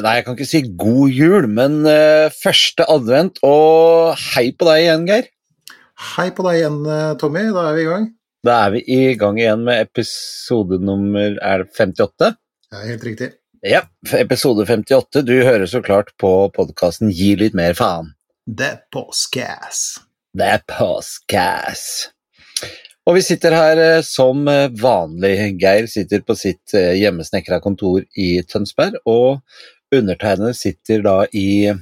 Nei, jeg kan ikke si god jul, men eh, første advent, og hei på deg igjen, Geir. Hei på deg igjen, eh, Tommy. Da er vi i gang. Da er vi i gang igjen med episode nummer er det 58. Ja, helt riktig. Ja, episode 58. Du hører så klart på podkasten Gi litt mer faen. Det er påskeass. Det er påskeass. Og vi sitter her eh, som vanlig. Geir sitter på sitt hjemmesnekra kontor i Tønsberg, og undertegnede sitter da i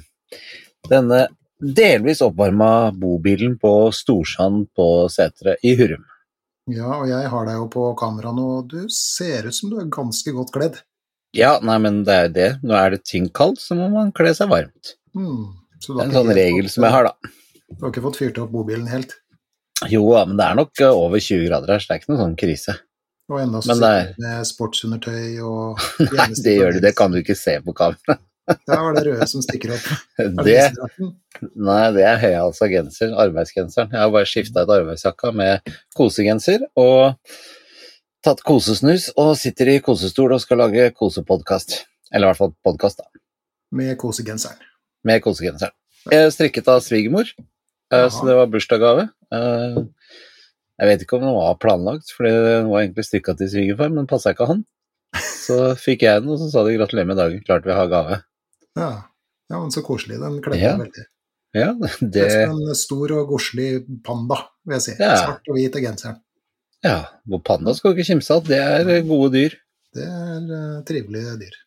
denne delvis oppvarma bobilen på Storsand på Setre i Hurum. Ja, og jeg har deg jo på kamera nå, du ser ut som du er ganske godt kledd. Ja, nei, men det er jo det. Nå er det ting kaldt, så må man kle seg varmt. Mm, Det er en sånn regel fått- som jeg har, da. Du har ikke fått fyrt opp bobilen helt? Jo da, men det er nok over 20 grader her, så det er ikke noen sånn krise. Og enda så sitter du med sportsundertøy og Nei, det gjør du, det kan du ikke se på kamera. Der var det røde som stikker opp? Det nei, det er høyhalsa genser, arbeidsgenseren. Jeg har bare skifta ut arbeidsjakka med kosegenser og tatt kosesnus og sitter i kosestol og skal lage kosepodkast. Eller i hvert fall podkast, da. Med kosegenseren. Med kosegenseren. Jeg strikket av svigermor, eh, så det var bursdagsgave. Jeg vet ikke om den var planlagt, for den var egentlig strikka til svigerfar, men passa ikke han. Så fikk jeg den, og så sa de gratulerer med dagen, klart vi har gave. Ja. ja, men så koselig. Den kledde Ja. veldig. Ja, Det det er som en stor og godslig panda, vil jeg si. Ja. Svart og hvit er genseren. Ja, og panda skal ikke kimse av, det er eh, gode dyr. Det er uh, trivelige dyr.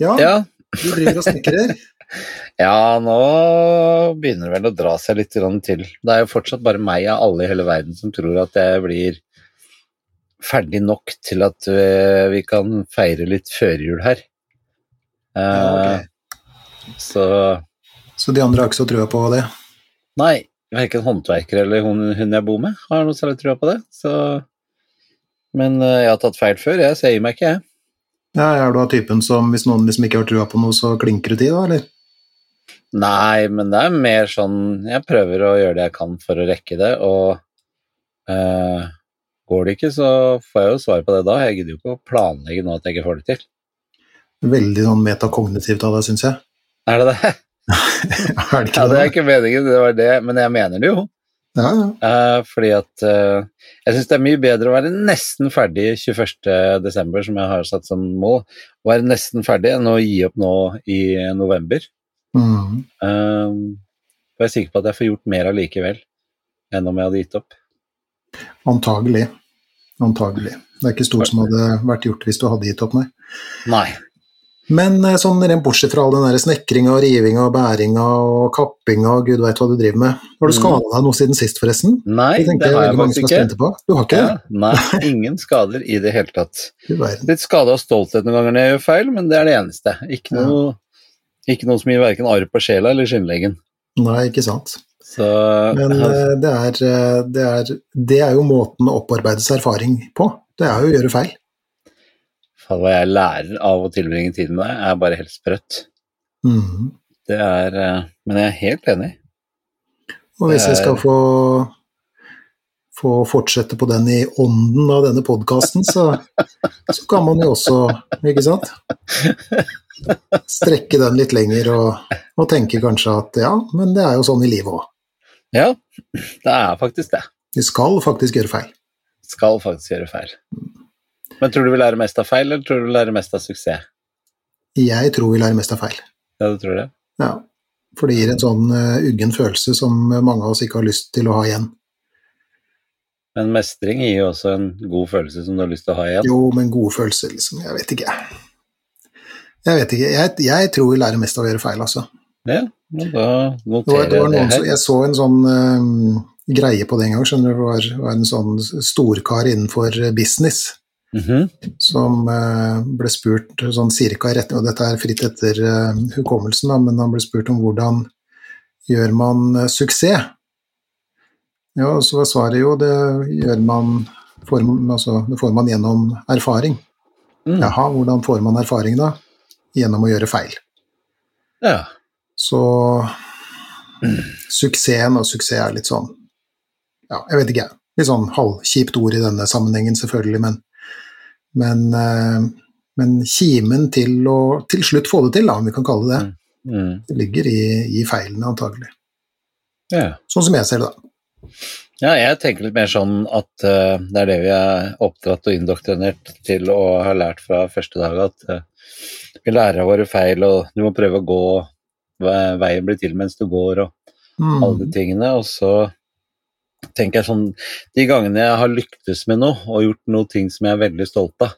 Ja, Ja, du driver og snekrer. ja nå begynner det vel å dra seg litt til. Det er jo fortsatt bare meg av alle i hele verden som tror at jeg blir ferdig nok til at eh, vi kan feire litt førjul her. Ja, okay. Så Så de andre har ikke så trua på det? Nei, verken håndverker eller hun, hun jeg bor med, har noe særlig trua på det. Så Men eh, jeg har tatt feil før, jeg, så jeg gir meg ikke, jeg. Ja, Er du av typen som hvis noen liksom ikke har trua på noe, så klinker du til, da, eller? Nei, men det er mer sånn Jeg prøver å gjøre det jeg kan for å rekke det, og uh, går det ikke, så får jeg jo svar på det da. Jeg gidder jo ikke å planlegge nå at jeg ikke får det til. Veldig sånn metakognitivt av deg, syns jeg. Er det det? er det Ja, det er ikke meningen, det var det, men jeg mener det jo. Ja, ja. Uh, fordi at uh, jeg syns det er mye bedre å være nesten ferdig 21.12., som jeg har satt som mål, å være nesten ferdig enn å gi opp nå i november. Mhm. og jeg er sikker på at jeg får gjort mer allikevel enn om jeg hadde gitt opp. Antagelig. Antagelig. Det er ikke stort som hadde vært gjort hvis du hadde gitt opp, nei. Nei. Men eh, sånn rent bortsett fra all den der og rivinga, bæringa og kappinga og gud veit hva du driver med. Har du Mm. skada deg noe siden sist, forresten? Nei, Det det har jeg faktisk ikke. på. Du har ikke Ja, nei, ingen skader i det hele tatt. Litt skade av stolthet noen ganger når jeg gjør feil, men det er det eneste. Ikke Ja. Ikke noe som gir verken arr på sjela eller skinnleggen. Nei, ikke sant. Så Men eh, det er, eh, det, er, det er jo måten å opparbeides erfaring på. Det er jo å gjøre feil. faen, hva jeg lærer av å tilbringe tiden med deg, er bare helt sprøtt. Mhm. Det er eh, Men jeg er helt enig. Og hvis jeg skal få, få fortsette på den i ånden av denne podkasten, så, så kan man jo også, ikke sant, strekke den litt lenger og, og tenke kanskje at ja, men det er jo sånn i livet òg. Ja, det er faktisk det. Vi skal faktisk gjøre feil. Skal faktisk gjøre feil. Men tror du vi lærer mest av feil, eller tror du vi lærer mest av suksess? Jeg tror vi lærer mest av feil. Ja, du tror det? Ja. For det gir en sånn uh, uggen følelse som mange av oss ikke har lyst til å ha igjen. Men mestring gir jo også en god følelse som du har lyst til å ha igjen. Jo, men gode følelser, liksom. Jeg vet ikke. Jeg vet ikke. Jeg, jeg tror vi lærer mest av å gjøre feil, altså. Ja, men da noterer jeg det som, her. jeg så en sånn eh, greie på det en gang, skjønner du. Det var, var en sånn storkar innenfor business Mhm. som uh, ble spurt sånn cirka rett og dette er fritt etter uh, hukommelsen, da, men han ble spurt om hvordan gjør man uh, suksess? Ja, og så var svaret jo det gjør man får, altså, det får man gjennom erfaring. Mm. Jaha, hvordan får man erfaring da? Gjennom å gjøre feil. Ja. Så suksessen og suksess er litt sånn Ja, jeg vet ikke, jeg. Litt sånn halvkjipt ord i denne sammenhengen, selvfølgelig, men, men eh, men kimen til å til slutt få det til, da, om vi kan kalle det det, Mm. det ligger i, i feilene, antagelig. Ja. Sånn som jeg ser det, da. ja, jeg tenker litt mer sånn at uh, det er det vi er oppdratt og indoktrinert til å ha lært fra første dag, at eh, vi lærer av våre feil, og du må prøve å gå veien blir til mens du går, og alle de Mm. tingene. Og så tenker jeg sånn De gangene jeg har lyktes med noe og gjort noe ting som jeg er veldig stolt av,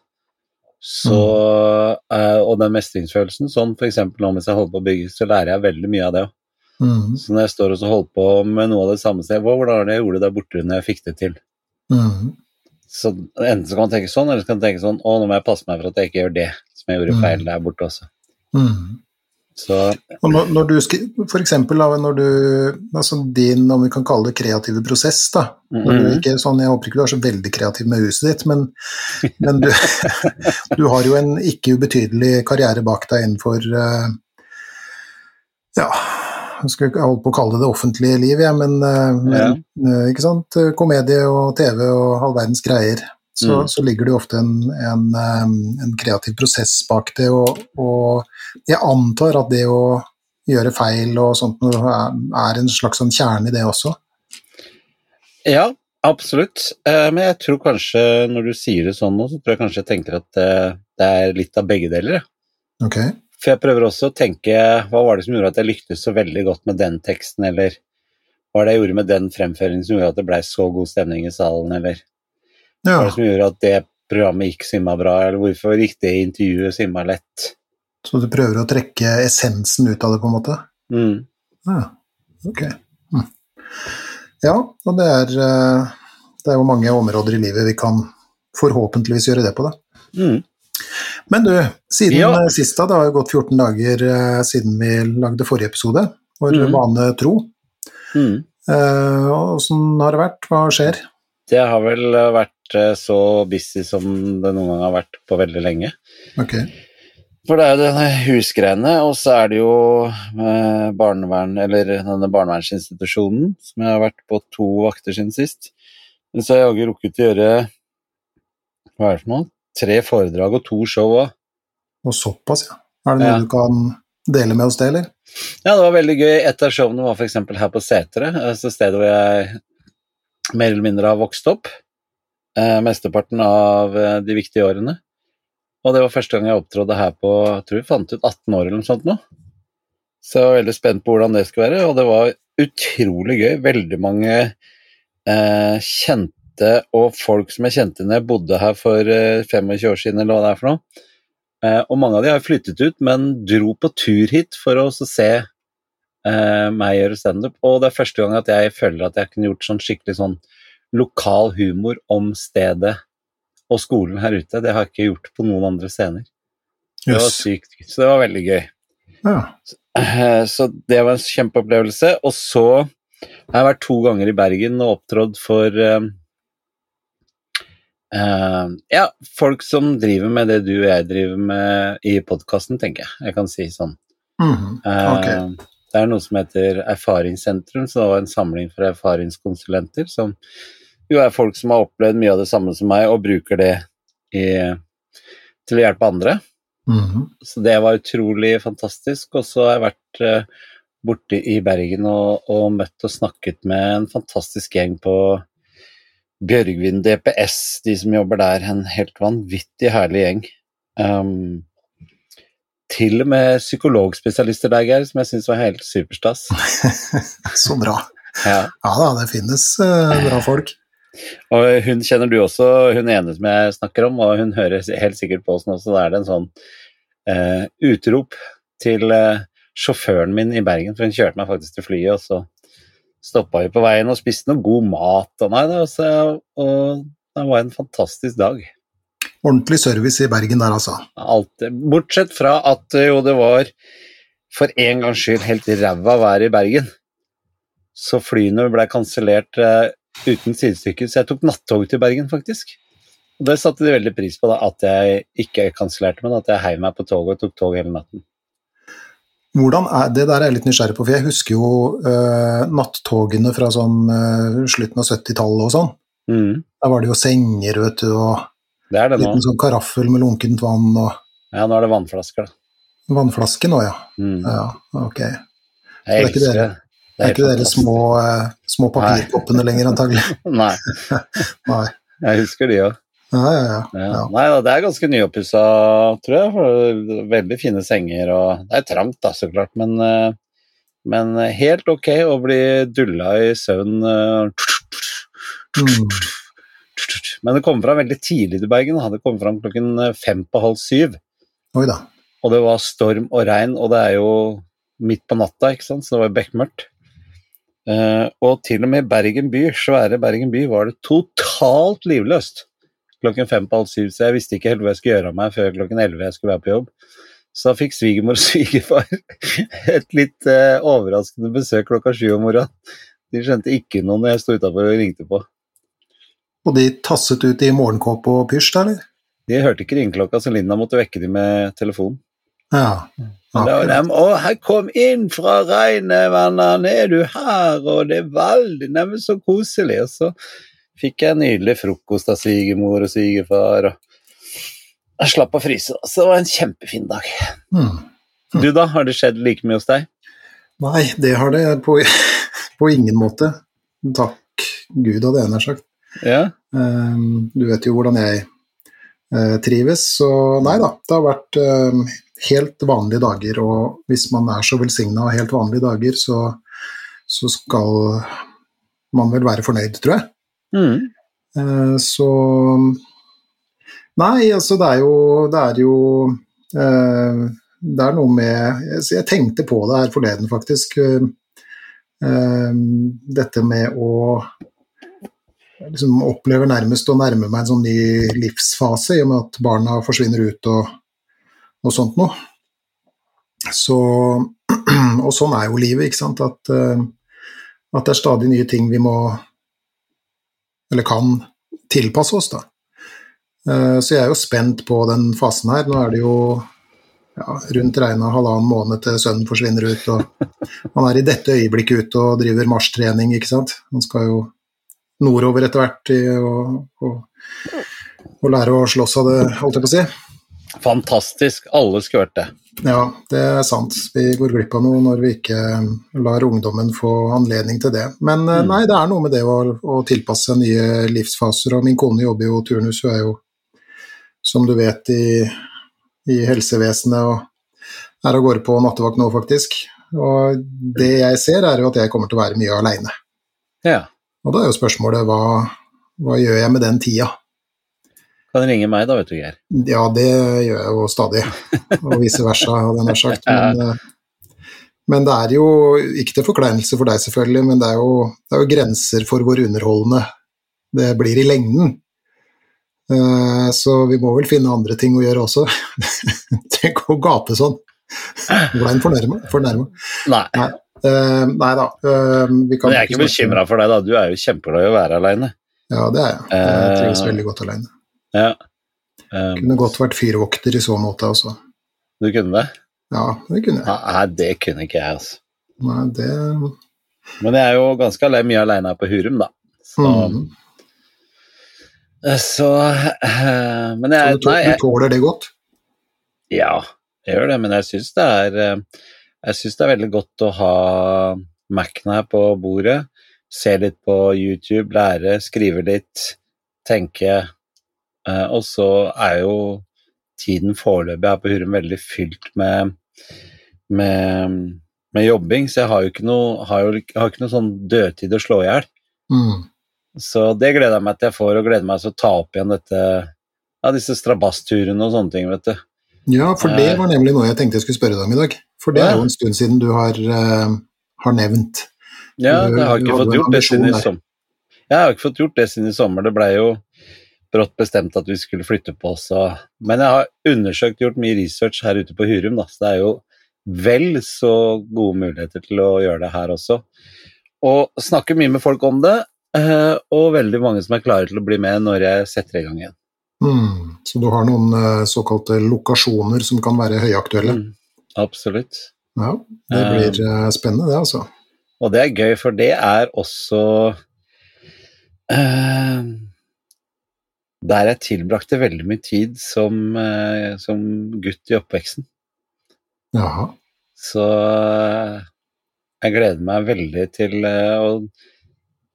så eh, Og den mestringsfølelsen, sånn f.eks. nå mens jeg holder på å bygge, så lærer jeg veldig mye av det òg. Mm. Så når jeg står og holder på med noe av det samme, så jeg, hvordan var det jeg gjorde det der borte når jeg fikk det til? Mm. Så enten så kan man tenke sånn, eller så kan man tenke sånn Å, nå må jeg passe meg for at jeg ikke gjør det som jeg gjorde Mm. feil der borte også. Mm. Så Og når, når du for eksempel når du, altså din, om vi kan kalle det kreative prosess da, når du Mhm. ikke, er sånn, jeg håper ikke du er så veldig kreativ med huset ditt, men, men du, du har jo en ikke ubetydelig karriere bak deg innenfor, eh, ja, jeg skal ikke holde på å kalle det det offentlige liv, ja, men, eh, men ja. ikke sant, komedie og TV og all verdens greier, så, Mm. så ligger det jo ofte en, en, eh, en kreativ prosess bak det, og, og jeg antar at det å gjøre feil og sånt er, en slags sånn kjerne i det også. Ja, absolutt. Eh, Men jeg tror kanskje, når du sier det sånn nå, så tror jeg kanskje jeg tenker at eh, det er litt av begge deler. jeg. For jeg prøver også å tenke hva var det som gjorde at jeg lyktes så veldig godt med den teksten, eller hva var det jeg gjorde med den fremføringen som gjorde at det blei så god stemning i salen, eller hva var det som gjorde at det programmet gikk så innmari bra, eller hvorfor gikk det intervjuet innmari lett? så du prøver å trekke essensen ut av det, på en måte? Mm. Ja, ok. Mm. Ja, og det er, eh, det er jo mange områder i livet vi kan forhåpentligvis gjøre det på, da. Mm. Men du, siden Ja. eh, sist da, det har jo gått 14 dager eh, siden vi lagde forrige episode, vår mm. vane tro. Mm. Eh, har det vært? Hva skjer? Det har vel eh, vært så busy som det noen gang har vært på veldig lenge. Ok. For det er jo denne husgreiene, og så er det jo barnevern, eller denne barnevernsinstitusjonen, som jeg har vært på to vakter siden sist. Men så har jeg jaggu rukket å gjøre hva er det for noe? Tre foredrag og to show òg. Og såpass, ja. Er det noe Ja. du kan dele med oss det, eller? Ja, det var veldig gøy. Et av showene var f.eks. her på Setre, altså stedet hvor jeg mer eller mindre har vokst opp. Eh, mesteparten av eh, de viktige årene. Og det var første gang jeg opptrådte her på jeg tror vi fant ut 18 år eller noe sånt nå. Så jeg var veldig spent på hvordan det skulle være, og det var utrolig gøy. Veldig mange eh, kjente og folk som jeg kjente når jeg bodde her for eh, 25 år siden, eller hva det er for noe. Eh, og mange av de har flyttet ut, men dro på tur hit for å også se eh, meg gjøre standup. Og det er første gang at jeg føler at jeg kunne gjort sånn skikkelig sånn lokal humor om stedet og skolen her ute. Det har jeg ikke gjort på noen andre scener. Det var sykt. Så det var veldig gøy. Ja. Eh, Så det var en kjempeopplevelse. Og så har jeg vært to ganger i Bergen og opptrådt for eh, eh, ja, folk som driver med det du og jeg driver med i podkasten, tenker jeg. Jeg kan si sånn. Mhm. okay. uh, Det er noe som heter Erfaringssentrum, så det var en samling for erfaringskonsulenter, som jo er folk som har opplevd mye av det samme som meg, og bruker det i, til å hjelpe andre. Mhm. Så det var utrolig fantastisk. Og så har jeg vært uh, borte i Bergen og, og møtt og snakket med en fantastisk gjeng på Bjørgvin DPS, de som jobber der. En helt vanvittig herlig gjeng. Um, til og med psykologspesialister der, Geir, som jeg syns var helt superstas. Så bra. Ja. Ja da, det finnes uh, bra folk. Og hun kjenner du også, hun ene som jeg snakker om, og hun hører helt sikkert på oss nå, så da er det en sånn uh, utrop til uh, sjåføren min i Bergen, for hun kjørte meg faktisk til flyet, og så stoppa vi på veien og spiste noe god mat og nei, det, var så- og det var en fantastisk dag. Ordentlig service i Bergen der, altså. Alt, bortsett fra at jo det var for en gangs skyld helt ræva vær i Bergen. Så flyene ble kansellert uh, uten sidestykke, så jeg tok nattog til Bergen, faktisk. Og det satte de veldig pris på, da, at jeg ikke kansellerte, men at jeg heiv meg på toget og tok tog hele natten. Hvordan er, det der er jeg litt nysgjerrig på, for jeg husker jo uh, nattogene fra sånn uh, slutten av 70-tallet og sånn. Mm, Der var det jo senger, vet du, og det det liten sånn karaffel med lunkent vann og Ja, nå er det vannflasker, da. Vannflaske nå, ja. Mm. Ja, ok. Det er ikke dere- det. Det er ikke dere små, uh, små papirkoppene lenger, antagelig. Nei, Nei. jeg husker de òg. Ja, ja, ja. Nei det er ganske nyoppussa, tror jeg. Veldig fine senger og Det er trangt, da, så klart, men, eh, men helt ok å bli dulla i søvn. eh, Mm. Men det kom fram veldig tidlig til Bergen. Det kom fram klokken fem på halv syv. Oi da. Og det var storm og regn, og det er jo midt på natta, ikke sant? så det var bekmørkt. Eh, og til og med Bergen by, svære Bergen by, var det totalt livløst klokken fem på halv syv, så jeg visste ikke helt hva jeg skulle gjøre av meg før klokken elleve jeg skulle være på jobb. Så da fikk svigermor og svigerfar et litt eh, overraskende besøk klokka sju om morgenen. De skjønte ikke noe når jeg sto utafor og ringte på. Og de tasset ut i morgenkåpe og pysj, eller? De hørte ikke ringeklokka, så Linda måtte vekke dem med telefon. Ja. Og da var de, å, her kom inn fra regnet, venner, er du her? Og det er veldig neimen, så koselig. Og så fikk jeg nydelig frokost av svigermor og svigerfar. Og jeg slapp å fryse, så det var en kjempefin dag. Mm. Du da, har det skjedd like mye hos deg? Nei, det har det på, på ingen måte. Takk Gud, hadde jeg nær sagt. Ja? Um, du vet jo hvordan jeg uh, trives, så nei da. Det har vært um, helt vanlige dager, og hvis man er så velsigna av helt vanlige dager, så, så skal man vel være fornøyd, tror jeg. Mm. Eh, så Nei, altså det er jo Det er jo eh, Det er noe med Jeg, jeg tenkte på det her forleden, faktisk. eh, eh, dette med å liksom opplever nærmest å nærme meg en sånn ny livsfase, i og med at barna forsvinner ut og, og sånt noe. Så, og sånn er jo livet, ikke sant. At, at det er stadig nye ting vi må eller kan tilpasse oss, da. Eh, Så jeg er jo spent på den fasen her. Nå er det jo ja, rundt regna halvannen måned til sønnen forsvinner ut, og han er i dette øyeblikket ute og driver marsjtrening, ikke sant. Han skal jo nordover etter hvert og, og, og lære å slåss av det, holdt jeg på å si. Fantastisk. Alle skulle vært det. Ja, det er sant. Vi går glipp av noe når vi ikke lar ungdommen få anledning til det. Men eh, Mm. nei, det er noe med det å, å tilpasse seg nye livsfaser. Og min kone jobber jo turnus, hun er jo, som du vet, i, i helsevesenet og er av gårde på nattevakt nå, faktisk. Og det jeg ser, er jo at jeg kommer til å være mye aleine. Ja. Og da er jo spørsmålet hva, hva gjør jeg med den tida? Kan ringe meg da, vet du, Geir. Ja, det gjør jeg jo stadig, og vice versa, hadde jeg nær sagt. Men, eh, men det er jo, ikke til forkleinelse for deg selvfølgelig, men det er, jo, det er jo grenser for hvor underholdende det blir i lengden. Eh, Så vi må vel finne andre ting å gjøre også. Tenk å gape sånn. Ble en fornærma? Nei. Nei. Uh, Nei da. Uh, vi kan Men jeg er ikke bekymra for deg, da. Du er jo kjempeglad i å være aleine. Ja, det er jeg. Jeg trives veldig godt alene. Ja. Um, Kunne godt vært fyrvokter i så måte altså. du kunne det? Ja, det kunne jeg. Nei, det kunne ikke jeg, altså. Nei, det Men jeg er jo ganske alene, mye aleine her på Hurum, da. Så, mm. så uh, Men Så du, tåler, nei, du jeg, tåler det godt? ja, jeg gjør det, men jeg syns det er eh, Jeg syns det er veldig godt å ha Mac-en her på bordet, se litt på YouTube, lære, skrive litt, tenke. Eh, Og så er jo tiden foreløpig her på Hurum veldig fylt med, med, med jobbing, så jeg har jo ikke noe, har jo, har ikke noe sånn dødtid å slå i hjel. Mm. Så det gleder jeg meg til jeg får, og gleder meg til å ta opp igjen dette, ja, disse strabasturene og sånne ting, vet du. Ja, for det Eh. var nemlig noe jeg tenkte jeg skulle spørre deg om i dag. For det er jo en stund siden du har, uh, har nevnt. Ja, Du- det har ikke fått gjort det siden i sommer. Jeg har ikke fått gjort det siden i sommer. Det blei jo brått bestemt at vi skulle flytte på oss. og- Men jeg har undersøkt, gjort mye research her ute på Hurum, da, så det er jo vel så gode muligheter til å gjøre det her også. Og snakker mye med folk om det, eh, og veldig mange som er klare til å bli med når jeg setter i gang igjen. Mm. Så du har noen eh, såkalte lokasjoner som kan være høyaktuelle. Mm, absolutt. Ja, det blir um, spennende det, altså. Og det er gøy, for det er også eh, der jeg tilbrakte veldig mye tid som, eh, som gutt i oppveksten. Jaha. Så eh, jeg gleder meg veldig til eh, å,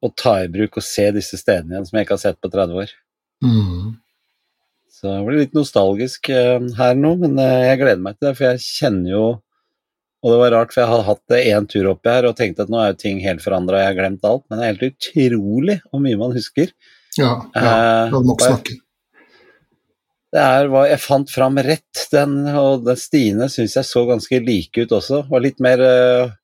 å ta i bruk og se disse stedene igjen som jeg ikke har sett på 30 år. Mm. Så jeg blir litt nostalgisk her nå, men jeg gleder meg til det, for jeg kjenner jo Og det var rart, for jeg har hatt én tur oppi her og tenkte at nå er jo ting helt forandra, jeg har glemt alt, men det er helt utrolig hvor mye man husker. Ja, ja. Eh, må ikke bare- snakke. Det er hva jeg fant fram rett, den, og den stiene syns jeg så ganske like ut også. Var litt mer uh,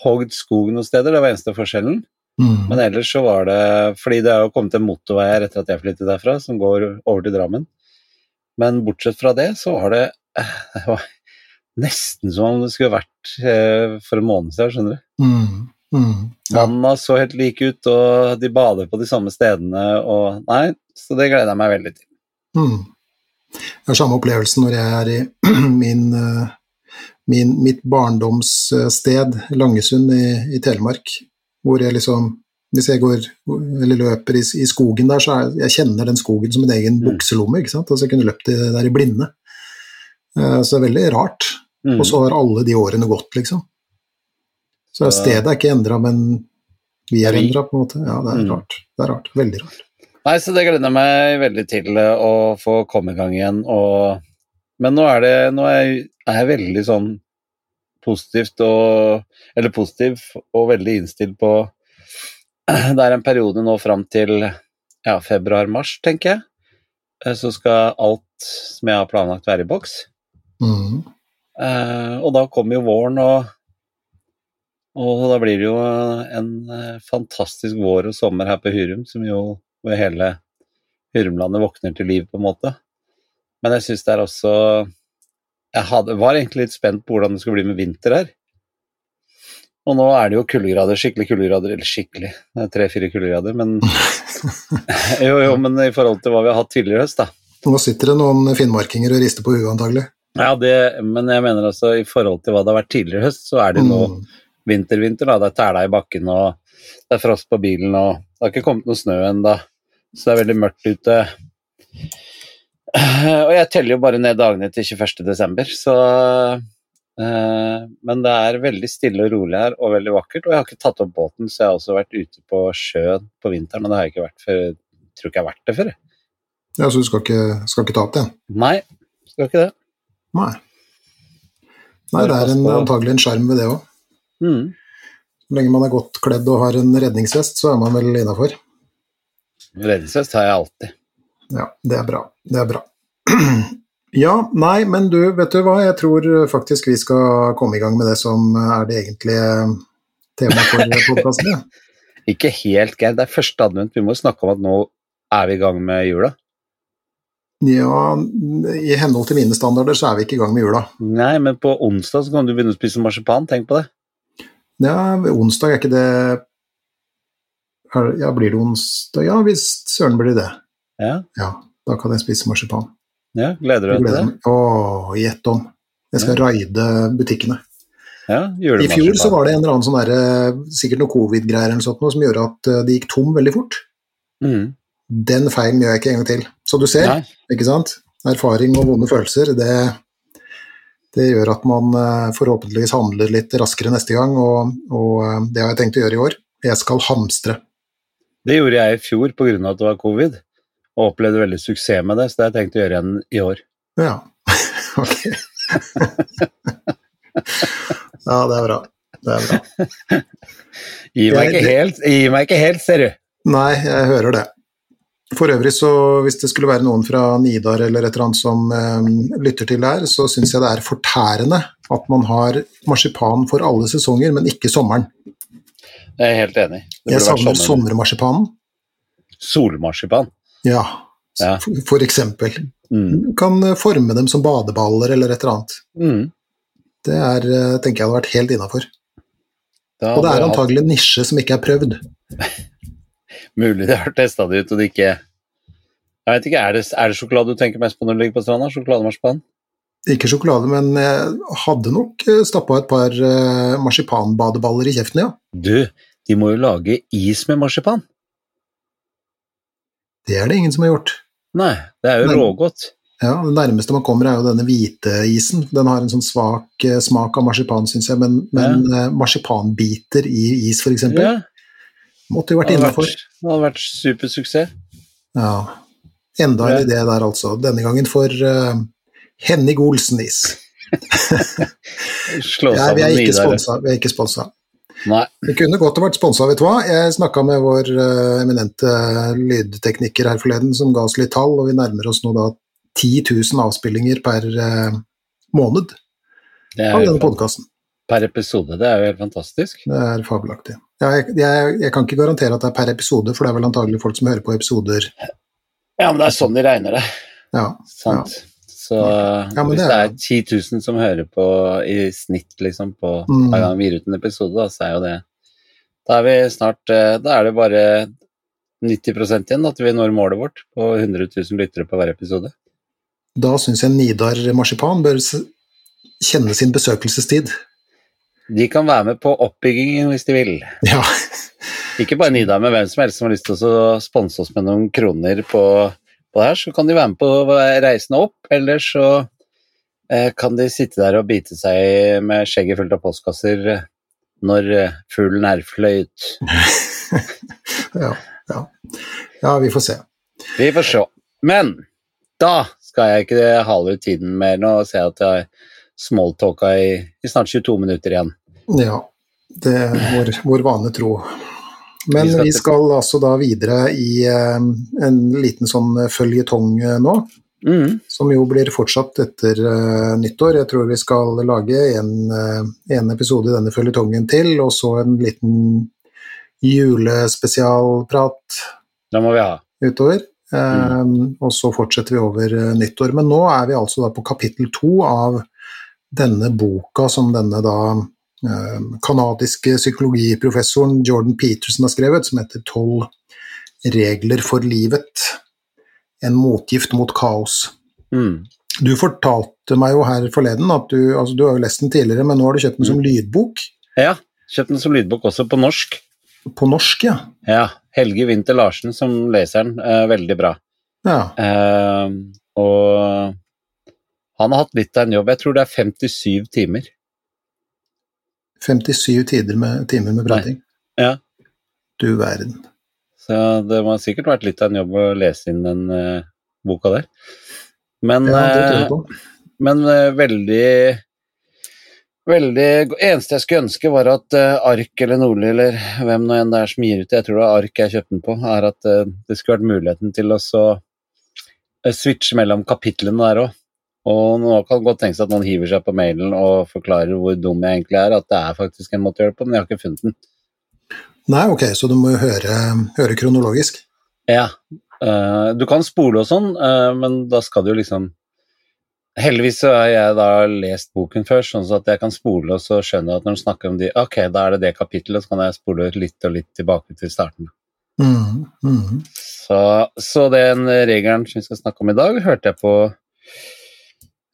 hogd skog noen steder, det var eneste forskjellen. Mm. Men ellers så var det Fordi det er jo kommet en motorvei her etter at jeg flyttet derfra, som går over til Drammen. Men bortsett fra det, så var det eh, Det var nesten som om det skulle vært uh, for en måned siden, skjønner du. Mm. Mm. Ja. Så helt like ut, og de bader på de samme stedene og Nei, så det gleder jeg meg veldig til. Mm. Jeg har samme opplevelsen når jeg er i min, eh, min, mitt barndomssted, Langesund i, i Telemark, hvor jeg liksom Hvis jeg går eller løper i, i skogen der, så er, jeg kjenner den skogen som en egen Mm. bukselomme. ikke sant? Altså Jeg kunne løpt der i blinde. Eh, Så det er veldig rart. Mm. Og så har alle de årene gått, liksom. Så stedet er ikke endra, men vi er endra, på en måte. Ja, det er Mm. rart. Det er rart. Veldig rart. Nei, så det gleder jeg meg veldig til eh, å få komme i gang igjen. Og... Men nå er det Nå er jeg, er jeg veldig sånn positivt og Eller positiv og veldig innstilt på Det er en periode nå fram til ja, februar-mars, tenker jeg. Eh, Så skal alt som jeg har planlagt, være i boks. Mm. Uh, og da kommer jo våren, og, og da blir det jo en eh, fantastisk vår og sommer her på Hyrum, som jo hvor hele Hyrumlandet våkner til liv, på en måte. Men jeg syns det er også Jeg hadde, var egentlig litt spent på hvordan det skulle bli med vinter her. Og nå er det jo kuldegrader, skikkelig kuldegrader, eller skikkelig, det er tre-fire kuldegrader, men Jo, jo, men i forhold til hva vi har hatt tidligere i høst, da. Nå sitter det noen finnmarkinger og rister på huet, antagelig. Ja, det, men jeg mener altså i forhold til hva det har vært tidligere i høst, så er det nå Mm. Vinter-vinter. da, Det er tæla i bakken, og det er frost på bilen, og det har ikke kommet noe snø ennå. Så det er veldig mørkt ute. Og jeg teller jo bare ned dagene til 21. desember, så eh, Men det er veldig stille og rolig her, og veldig vakkert. Og jeg har ikke tatt opp båten, så jeg har også vært ute på sjøen på vinteren, og det har jeg ikke vært før. Jeg tror ikke jeg har vært det før. Ja, så du skal ikke, skal ikke ta opp det? Nei, skal ikke det. Nei. Nei, det er en, antagelig en sjarm ved det òg. Mm. Så lenge man er godt kledd og har en redningsvest, så er man vel innafor. Redningsvest har jeg alltid. Ja, det er bra. Det er bra. Ja, nei, men du, vet du hva, jeg tror faktisk vi skal komme i gang med det som er det egentlige temaet for podkasten. Ja. Ikke helt gærent. Det er første advent. Vi må snakke om at nå er vi i gang med jula. ja, i henhold til mine standarder så er vi ikke i gang med jula. Nei, men på onsdag så kan du begynne å spise marsipan. Tenk på det. Ja, onsdag er ikke det Ja, blir det onsdag? Ja visst, søren blir det. Ja, Ja, da kan jeg spise marsipan. ja Gleder du deg til det? Å, gjett om. Jeg skal raide butikkene. Ja, I fjor så var det en eller annen sånn der, sikkert noe covid-greier eller sånt, som gjorde at de det gikk tom veldig fort. Mm. Den feilen gjør jeg ikke en gang til. Så du ser, Nei. ikke sant? Erfaring og vonde følelser, det, det gjør at man eh, forhåpentligvis handler litt raskere neste gang, og, og eh, det har jeg tenkt å gjøre i år. Jeg skal hamstre. Det gjorde jeg i fjor pga. at det var covid, og opplevde veldig suksess med det, så det har jeg tenkt å gjøre igjen i år. Ja, ok. ja, det er bra. Det er bra. Gi meg Jeg- ikke helt, gi meg ikke helt ser du. Nei, jeg hører det. For øvrig, så hvis det skulle være noen fra Nidar eller et eller annet som eh, lytter til der, så syns jeg det er fortærende at man har marsipan for alle sesonger, men ikke sommeren. Jeg er helt enig. Det Jeg savner sommermarsipanen. Solmarsipan. Ja, Ja. for, for eksempel. Mm. Kan eh, forme dem som badeballer eller et eller annet. Mm. Det er, eh, tenker jeg hadde vært helt innafor. Og det er antagelig en nisje som ikke er prøvd. Mulig de har testa det ut, og det ikke Jeg vet ikke, er det, er det sjokolade du tenker mest på når du ligger på stranda? Sjokolademarsipan? Ikke sjokolade, men jeg hadde nok stappa et par eh, marsipanbadeballer i kjeften, ja. Du, de må jo lage is med marsipan. Det er det ingen som har gjort. Nei, det er jo Men- rågodt. Ja, Det nærmeste man kommer, er jo denne hvite isen. Den har en sånn svak eh, smak av marsipan, syns jeg, men, men ja. marsipanbiter i is, f.eks., Ja, måtte jo vært innafor. det hadde vært supersuksess. Ja. Enda en Ja. idé der, altså. Denne gangen for uh, Henning Olsen-is. Slå Ja, vi sammen Nidar. sponsa. Vi er ikke sponsa. Nei. Vi kunne godt ha vært sponsa, vet du hva. Jeg snakka med vår uh, eminente lydtekniker her forleden, som ga oss litt tall, og vi nærmer oss nå da 10 000 avspillinger per uh, måned av denne podkasten. per episode. Det er jo helt fantastisk. Det er fabelaktig. Ja, jeg, jeg, jeg kan ikke garantere at det er per episode, for det er vel antagelig folk som hører på episoder. Ja, men det er sånn de regner det. Ja, Sant? Så ja, hvis det det er- er 10 000 som hører på i snitt liksom på Mm. hver gang vi gir ut en episode, da, så er jo det Da er vi snart eh, Da er det bare 90% igjen at vi når målet vårt på 100 000 lyttere på hver episode. Da syns jeg Nidar Marsipan bør kjenne sin besøkelsestid. De kan være med på oppbyggingen hvis de vil. Ja, Ikke bare Nida, men hvem som helst som har lyst til å sponse oss med noen kroner på, på det her, så kan de være med på reisen opp, eller så eh, kan de sitte der og bite seg med skjegget fullt av postkasser eh, når eh, fuglen er fløyt. ja, ja. ja, vi får se. Vi får se. Men da skal jeg ikke hale ut tiden mer. Nå og se at jeg har smalltalka i, i snart 22 minutter igjen. Ja, det er vår, vår vane tro. Men Vi skal altså da videre i eh, en liten sånn føljetong eh, nå, Mm. som jo blir fortsatt etter uh, nyttår. Jeg tror vi skal lage en, uh, en episode i denne føljetongen til, og så en liten julespesialprat Da må vi ha. utover. Eh, og så fortsetter vi over eh, nyttår. Men nå er vi altså da på kapittel to av denne boka som denne da eh, kanadiske psykologiprofessoren Jordan Peterson har skrevet, som heter 'Tolv regler for livet'. En motgift mot kaos. Mm. Du fortalte meg jo her forleden at du, altså du har jo lest den tidligere, men nå har du kjøpt den som lydbok. Ja, kjøpt den som lydbok også på norsk. På norsk, ja. Ja, Helge Winther Larsen som leser den, eh, veldig bra. ja. Eh, og han har hatt litt av en jobb, jeg tror det er 57 timer. 57 tider med, timer med prating. Ja. Du verden. Så det må sikkert vært litt av en jobb å lese inn den uh, boka der. Men, Ja, på. men uh, veldig Veldig Eneste jeg skulle ønske, var at Ark eller Nordli eller hvem nå enn det er som gir ut det, jeg tror det er Ark jeg kjøpte den på, er at det skulle vært muligheten til å så switche mellom kapitlene der òg. Og nå kan det godt tenkes at noen hiver seg på mailen og forklarer hvor dum jeg egentlig er, at det er faktisk en måte å gjøre det på, men jeg har ikke funnet den. Nei, ok, så du må jo høre, høre kronologisk. Ja. Uh, du kan spole og sånn, uh, men da skal du jo liksom Heldigvis så har jeg da lest boken før, sånn at jeg kan spole og så skjønner jeg at når du snakker om de Ok, da er det det kapittelet, så kan jeg spole litt og litt tilbake til starten. Mm, mm. Så, så den regelen som vi skal snakke om i dag, hørte jeg på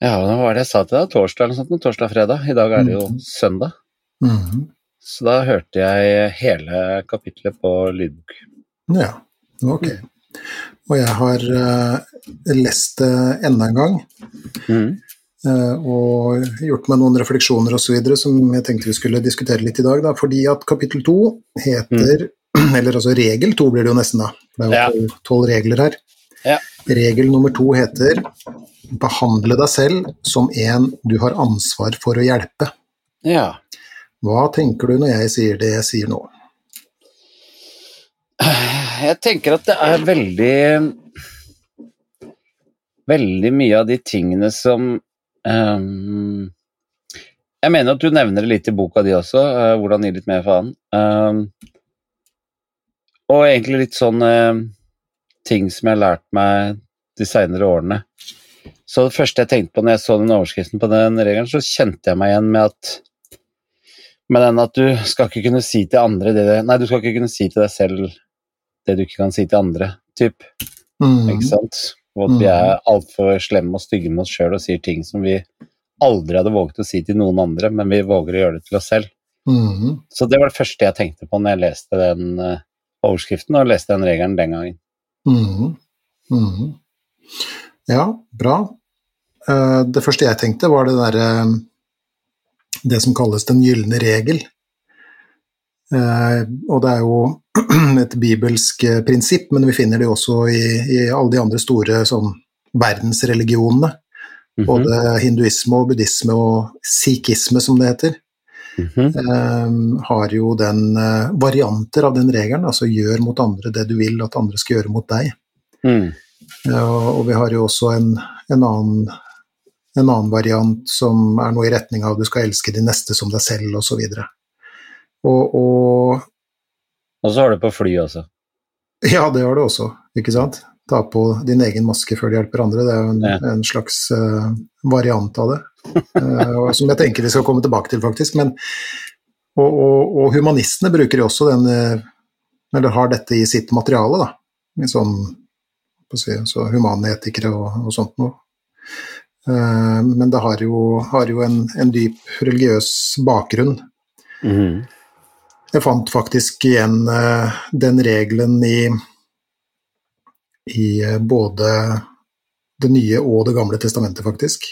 Ja, hva var det jeg sa til deg? Torsdag eller noe sånt? Torsdag-fredag. I dag er det jo Mhm. søndag. -hmm. Så da hørte jeg hele kapittelet på lydbok. Ja, ok. Og jeg har uh, lest det enda en gang, Mm. Uh, og gjort meg noen refleksjoner osv. som jeg tenkte vi skulle diskutere litt i dag, da, fordi at kapittel to heter Eller altså regel to blir det jo nesten, da. Det er jo tolv- tolv regler her. Ja. Regel nummer to heter behandle deg selv som en du har ansvar for å hjelpe. Ja. Hva tenker du når jeg sier det jeg sier nå? Jeg tenker at det er veldig Veldig mye av de tingene som um, Jeg mener at du nevner det litt i boka di også, uh, hvordan gi litt mer faen. Um, og egentlig litt sånn eh, ting som jeg har lært meg de seinere årene. Så det første jeg tenkte på når jeg så den overskriften på den regelen, så kjente jeg meg igjen med at med den at du skal ikke kunne si til andre det Nei, du skal ikke kunne si til deg selv det du ikke kan si til andre, typ. Mm. Ikke sant? Og at vi er altfor slemme og stygge med oss sjøl og sier ting som vi aldri hadde våget å si til noen andre, men vi våger å gjøre det til oss selv. Mm. Så det var det første jeg tenkte på når jeg leste den eh, overskriften og leste den regelen den gangen. Mhm. Mhm. Ja, bra. Eh, det første jeg tenkte, var det derre Det som kalles den gylne regel. Eh, og det er jo et bibelsk eh, prinsipp, men vi finner det også i, i alle de andre store sånn, verdensreligionene. Mhm. Både hinduisme og buddhisme og sikhisme, som det heter, Mhm. eh, har jo den eh, varianter av den regelen, altså gjør mot andre det du vil at andre skal gjøre mot deg. Mm. Ja, og vi har jo også en, en, annen, en annen variant som er noe i retning av du skal elske de neste som deg selv, osv. Og, og Og så har du på fly også. ja, det har du også, ikke sant? Ta på din egen maske før du hjelper andre, det er jo en, Ja. en slags eh, variant av det. Eh, som jeg tenker vi skal komme tilbake til, faktisk. Men, og, og, og humanistene bruker jo også den eh, Eller har dette i sitt materiale, da. Sånn på si, så humane etikere og, og sånt noe. Eh, men det har jo, har jo en, en dyp religiøs bakgrunn. Mm. Jeg fant faktisk igjen den regelen i, i både Det nye og Det gamle testamentet, faktisk.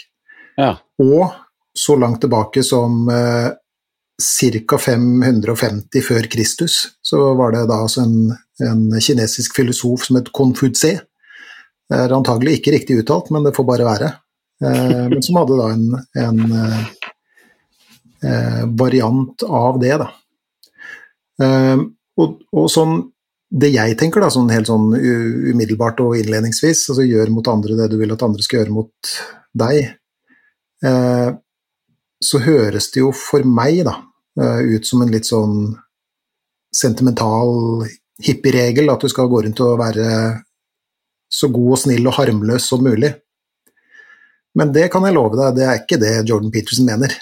Ja. Og så langt tilbake som eh, ca. 550 før Kristus, så var det da altså en, en kinesisk filosof som het Konfutse. Det er antagelig ikke riktig uttalt, men det får bare være. Eh, men som hadde da en, en eh, eh, variant av det, da. Eh, og, og sånn det jeg tenker, da, sånn helt sånn umiddelbart og innledningsvis, altså gjør mot andre det du vil at andre skal gjøre mot deg, eh, så høres det jo for meg da, eh, ut som en litt sånn sentimental hippieregel, at du skal gå rundt og være så god og snill og harmløs som mulig. Men det kan jeg love deg, det er ikke det Jordan Peterson mener.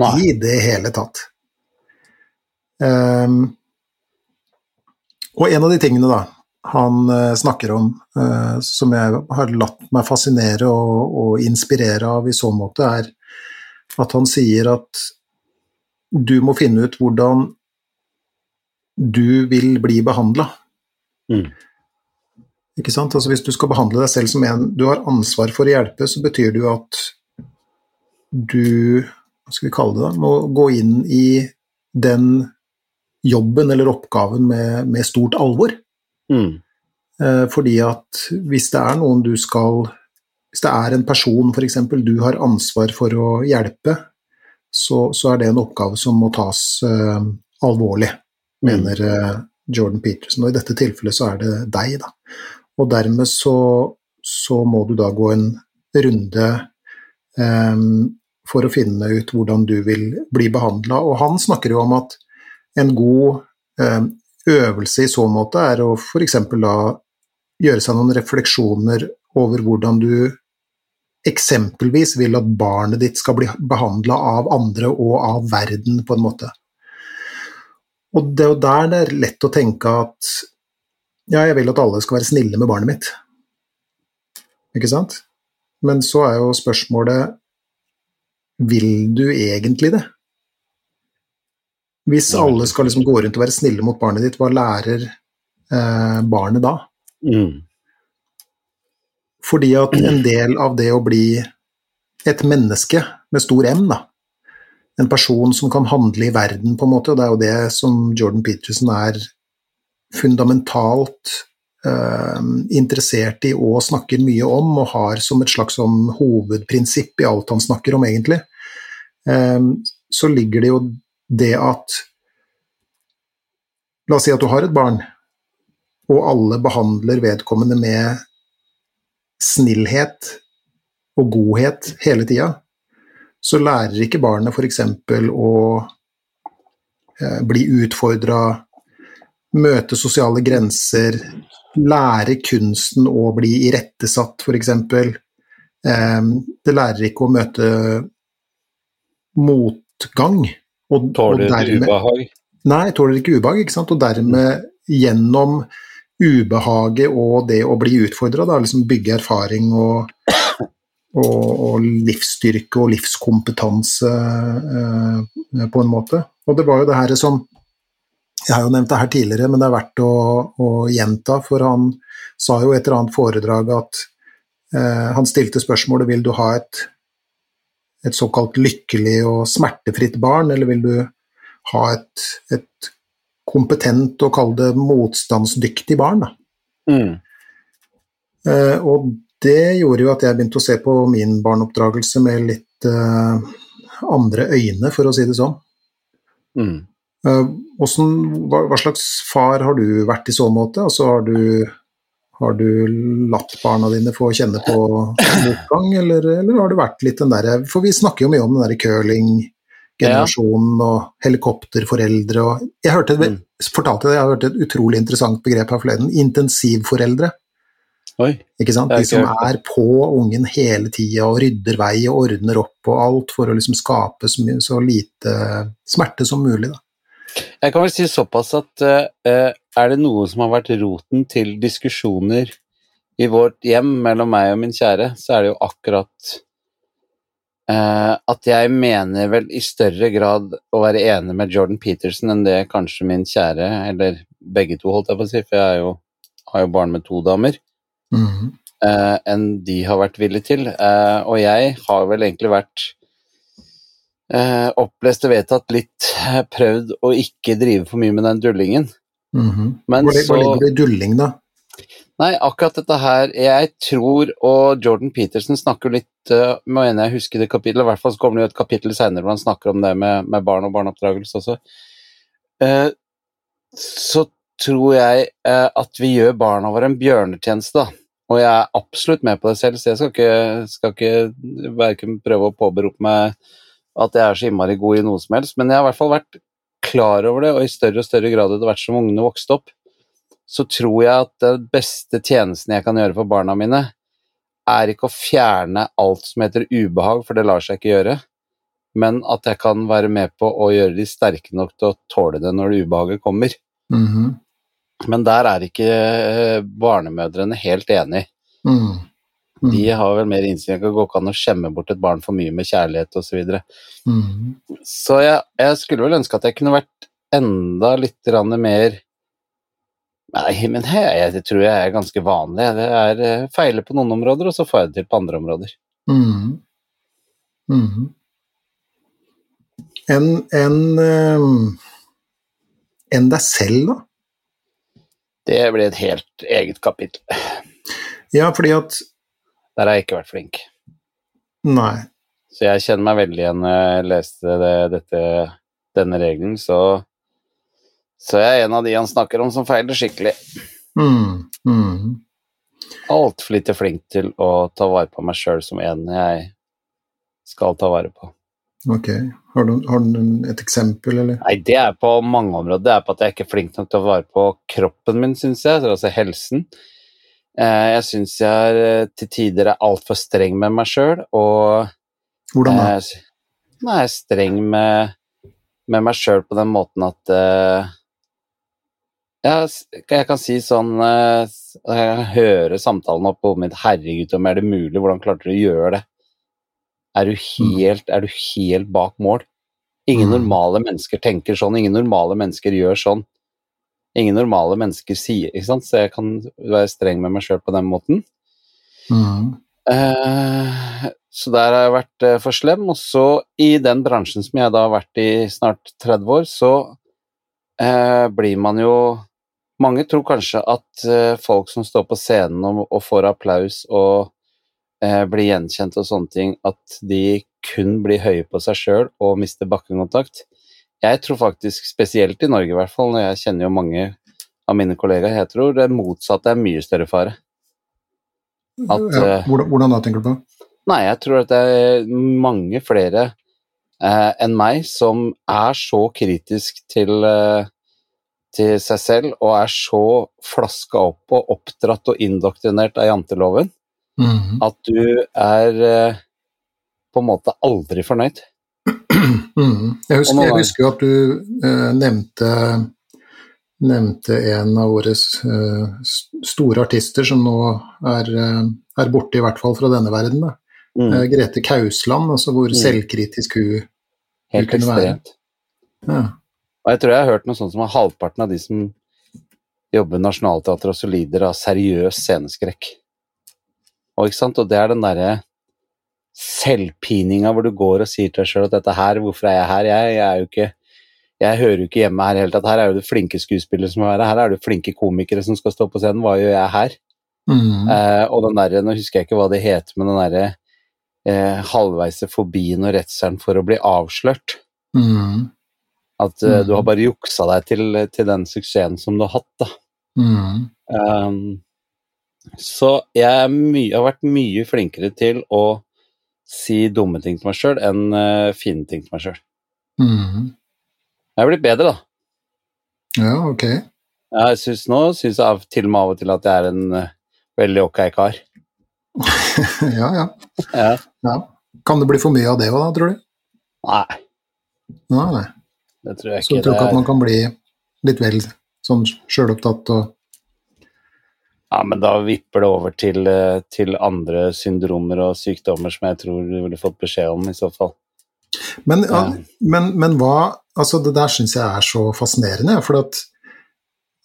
Nei. I det hele tatt. Ehm, og en av de tingene da, han eh, snakker om, eh, som jeg har latt meg fascinere og, og inspirere av i så måte, er at han sier at du må finne ut hvordan du vil bli behandla. Mm. Ikke sant? Altså hvis du skal behandle deg selv som en du har ansvar for å hjelpe, så betyr det jo at du hva skal vi kalle det da, må gå inn i den jobben eller oppgaven med, med stort alvor. Mm. Eh, fordi at hvis det er noen du skal Hvis det er en person f.eks. du har ansvar for å hjelpe, så, så er det en oppgave som må tas uh, alvorlig, mener uh, Jordan Peterson. Og i dette tilfellet så er det deg, da. Og dermed så, så må du da gå en runde um, for å finne ut hvordan du vil bli behandla. Og han snakker jo om at en god eh, øvelse i så måte er å f.eks. da gjøre seg noen refleksjoner over hvordan du eksempelvis vil at barnet ditt skal bli behandla av andre og av verden, på en måte. Og det er jo der det er lett å tenke at ja, jeg vil at alle skal være snille med barnet mitt. Ikke sant? Men så er jo spørsmålet vil du egentlig det? Hvis alle skal liksom gå rundt og være snille mot barnet ditt, hva lærer eh, barnet da? Mm. Fordi at en del av det å bli et menneske med stor M, da, en person som kan handle i verden, på en måte, og det er jo det som Jordan Peterson er fundamentalt eh, interessert i og snakker mye om, og har som et slags sånn hovedprinsipp i alt han snakker om, egentlig, eh, så ligger det jo det at La oss si at du har et barn, og alle behandler vedkommende med snillhet og godhet hele tida, så lærer ikke barnet f.eks. å eh, bli utfordra, møte sosiale grenser, lære kunsten å bli irettesatt, f.eks. Eh, det lærer ikke å møte motgang. Og, Tåler og dermed- ubehag? Nei, tåler ikke ubehag, ikke sant. Og dermed gjennom ubehaget og det å bli utfordra, liksom bygge erfaring og, og, og livsstyrke og livskompetanse eh, på en måte. Og det var jo det her som Jeg har jo nevnt det her tidligere, men det er verdt å, å gjenta, for han sa jo et eller annet foredrag at eh, Han stilte spørsmålet vil du ha et, et såkalt lykkelig og smertefritt barn, eller vil du ha et, et kompetent og kall det motstandsdyktig barn? Mm. Uh, og det gjorde jo at jeg begynte å se på min barneoppdragelse med litt uh, andre øyne, for å si det sånn. Mm. Uh, hvordan, hva, hva, slags far har du vært i så måte? Altså, har, du, har du latt barna dine få kjenne på motgang, eller, eller, har du vært litt den derre For vi snakker jo mye om den derre curling-generasjonen og helikopterforeldre og Jeg hørte, mm. fortalte deg, jeg har hørt et utrolig interessant begrep her forleden. Intensivforeldre. Oi, ikke sant? De som er på ungen hele tida og rydder vei og ordner opp og alt for å liksom skape så, mye, så lite smerte som mulig. Da. Jeg kan vel si såpass at uh, er det noe som har vært roten til diskusjoner i vårt hjem mellom meg og min kjære, så er det jo akkurat uh, at jeg mener vel i større grad å være enig med Jordan Peterson enn det kanskje min kjære, eller begge to, holdt jeg på å si, for jeg jo, har jo barn med to damer mm. uh, enn de har vært villige til. Og jeg har vel egentlig vært opplest og vedtatt litt prøvd å ikke drive for mye med den dullingen. Mm -hmm. Men Hvor, så, ligger det i dulling, da? Nei, akkurat dette her Jeg tror, og Jordan Peterson snakker litt uh, Mener jeg husker det kapittelet, i hvert fall så kommer det jo et kapittel senere hvor han snakker om det med, med barn og barneoppdragelse også. Uh, så tror jeg uh, at vi gjør barna våre en bjørnetjeneste, da og jeg er absolutt med på det selv, så jeg skal ikke, skal ikke verken prøve å påberope meg at jeg er så innmari god i noe som helst, men jeg har i hvert fall vært klar over det, og i større og større grad etter hvert som ungene vokste opp, så tror jeg at den beste tjenesten jeg kan gjøre for barna mine, er ikke å fjerne alt som heter ubehag, for det lar seg ikke gjøre, men at jeg kan være med på å gjøre de sterke nok til å tåle det når det ubehaget kommer. Mm -hmm. Men der er ikke eh, barnemødrene helt enig. Mm. Mm. De har vel mer innsyn. det går ikke an å skjemme bort et barn for mye med kjærlighet osv. Så, videre. mm. så jeg, jeg, skulle vel ønske at jeg kunne vært enda litt mer Nei, men jeg, jeg tror jeg er ganske vanlig. Det er eh, feiler på noen områder, og så får jeg det til på andre områder. Mm. Mm. Enn en, um, en deg selv, da? Det blir et helt eget kapittel. Ja, fordi at Der har jeg ikke vært flink. Nei. Så jeg kjenner meg veldig igjen når jeg leste det, dette, denne regelen, så så jeg er en av de han snakker om som feiler skikkelig. Mm, mm. Altfor lite flink til å ta vare på meg sjøl som en jeg skal ta vare på. Ok. Har du, har du, et eksempel, eller? Nei, det er på mange områder. Det er på at jeg ikke er flink nok til å vare på kroppen min, syns jeg, altså helsen. Eh, jeg syns jeg er, eh, til tider er altfor streng med meg sjøl, og Hvordan da? Eh, nei, jeg er streng med, med meg sjøl på den måten at uh, jeg, jeg, kan si sånn uh, Jeg kan høre samtalen oppe på hodet mitt 'Herregud, om er det mulig? Hvordan klarte du å gjøre det?' Er du mm. helt, er du helt bak mål? Ingen mm. normale mennesker tenker sånn, ingen normale mennesker gjør sånn. Ingen normale mennesker sier, ikke sant, så jeg kan være streng med meg sjøl på den måten. Mm. Uh, så der har jeg vært uh, for slem. Og så i den bransjen som jeg da har vært i snart 30 år, så uh, blir man jo Mange tror kanskje at folk som står på scenen og, og får applaus og eh, blir gjenkjent og sånne ting, at de kun blir høye på seg sjøl og mister bakkekontakt. Jeg tror faktisk, spesielt i Norge i hvert fall, når jeg kjenner jo mange av mine kollegaer, jeg tror det motsatte er mye større fare. At, ja, eh, hvordan, da, tenker du på? Nei, jeg tror at det er mange flere eh, enn meg som er så kritisk til, eh, til seg selv og er så flaska opp og oppdratt og indoktrinert av janteloven Mm. At du er eh, på en måte aldri fornøyd. Mm. Jeg, husker, jeg, husker, at du eh, nevnte, nevnte en av våre eh, store artister som nå er, eh, er, borte, i hvert fall fra denne verden. Mm. Eh, Grete Kausland, altså hvor mm. selvkritisk hun, hun kunne være. Ja. Og jeg tror jeg har hørt noe sånt som at halvparten av de som jobber i Nationaltheatret også lider av seriøs sceneskrekk. Og, og det er den derre selvpininga hvor du går og sier til deg sjøl at dette her, hvorfor er jeg her? Jeg, jeg er jo ikke jeg hører jo ikke hjemme her i hele tatt. Her er jo det flinke skuespillere som er her. Her er det flinke komikere som skal stå på scenen. Hva gjør jeg her? Mm. Eh, og den derre, nå husker jeg ikke hva det heter, men den derre eh, halvveise fobien og redselen for å bli avslørt. Mm. At eh, Mm. du har bare juksa deg til, til den suksessen som du har hatt, da. Mm. Um, så jeg my har vært mye flinkere til å si dumme ting til meg sjøl enn uh, fine ting til meg sjøl. Mm. Jeg er blitt bedre, da. Ja, ok. Jeg synes, nå syns jeg av- til og med av og til at jeg er en uh, veldig ok kar. ja, ja, Ja. ja. Kan det bli for mye av det òg, da, tror du? Nei, Nei, nei. det tror jeg ikke. Så du tror ikke at man kan bli litt vel sånn sjølopptatt og ja, men da vipper det over til, eh, til andre syndromer og sykdommer som jeg tror du ville fått beskjed om, i så fall. Men, ja, Ja. men, men hva Altså, det der syns jeg er så fascinerende, for at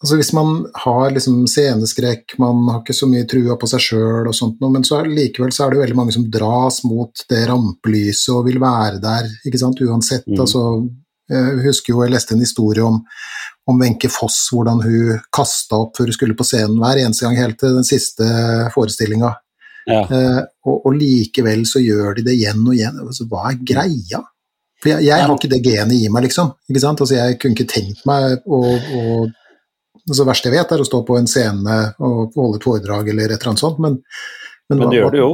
altså hvis man har liksom sceneskrekk, man har ikke så mye trua på seg sjøl og sånt noe, men så er, likevel så er det jo veldig mange som dras mot det rampelyset og vil være der, ikke sant, uansett. Mm. Altså, jeg husker jo jeg leste en historie om om Wenche Foss, hvordan hun kasta opp før hun skulle på scenen hver eneste gang helt til den siste forestillinga. Ja. Eh, og, og likevel så gjør de det igjen og igjen. Altså, hva er greia? For jeg, jeg har ikke det genet i meg, liksom. Ikke sant? Altså, jeg kunne ikke tenkt meg å, å altså, Det verste jeg vet, er å stå på en scene og holde et foredrag eller et eller annet sånt, men Men hva- du gjør det jo.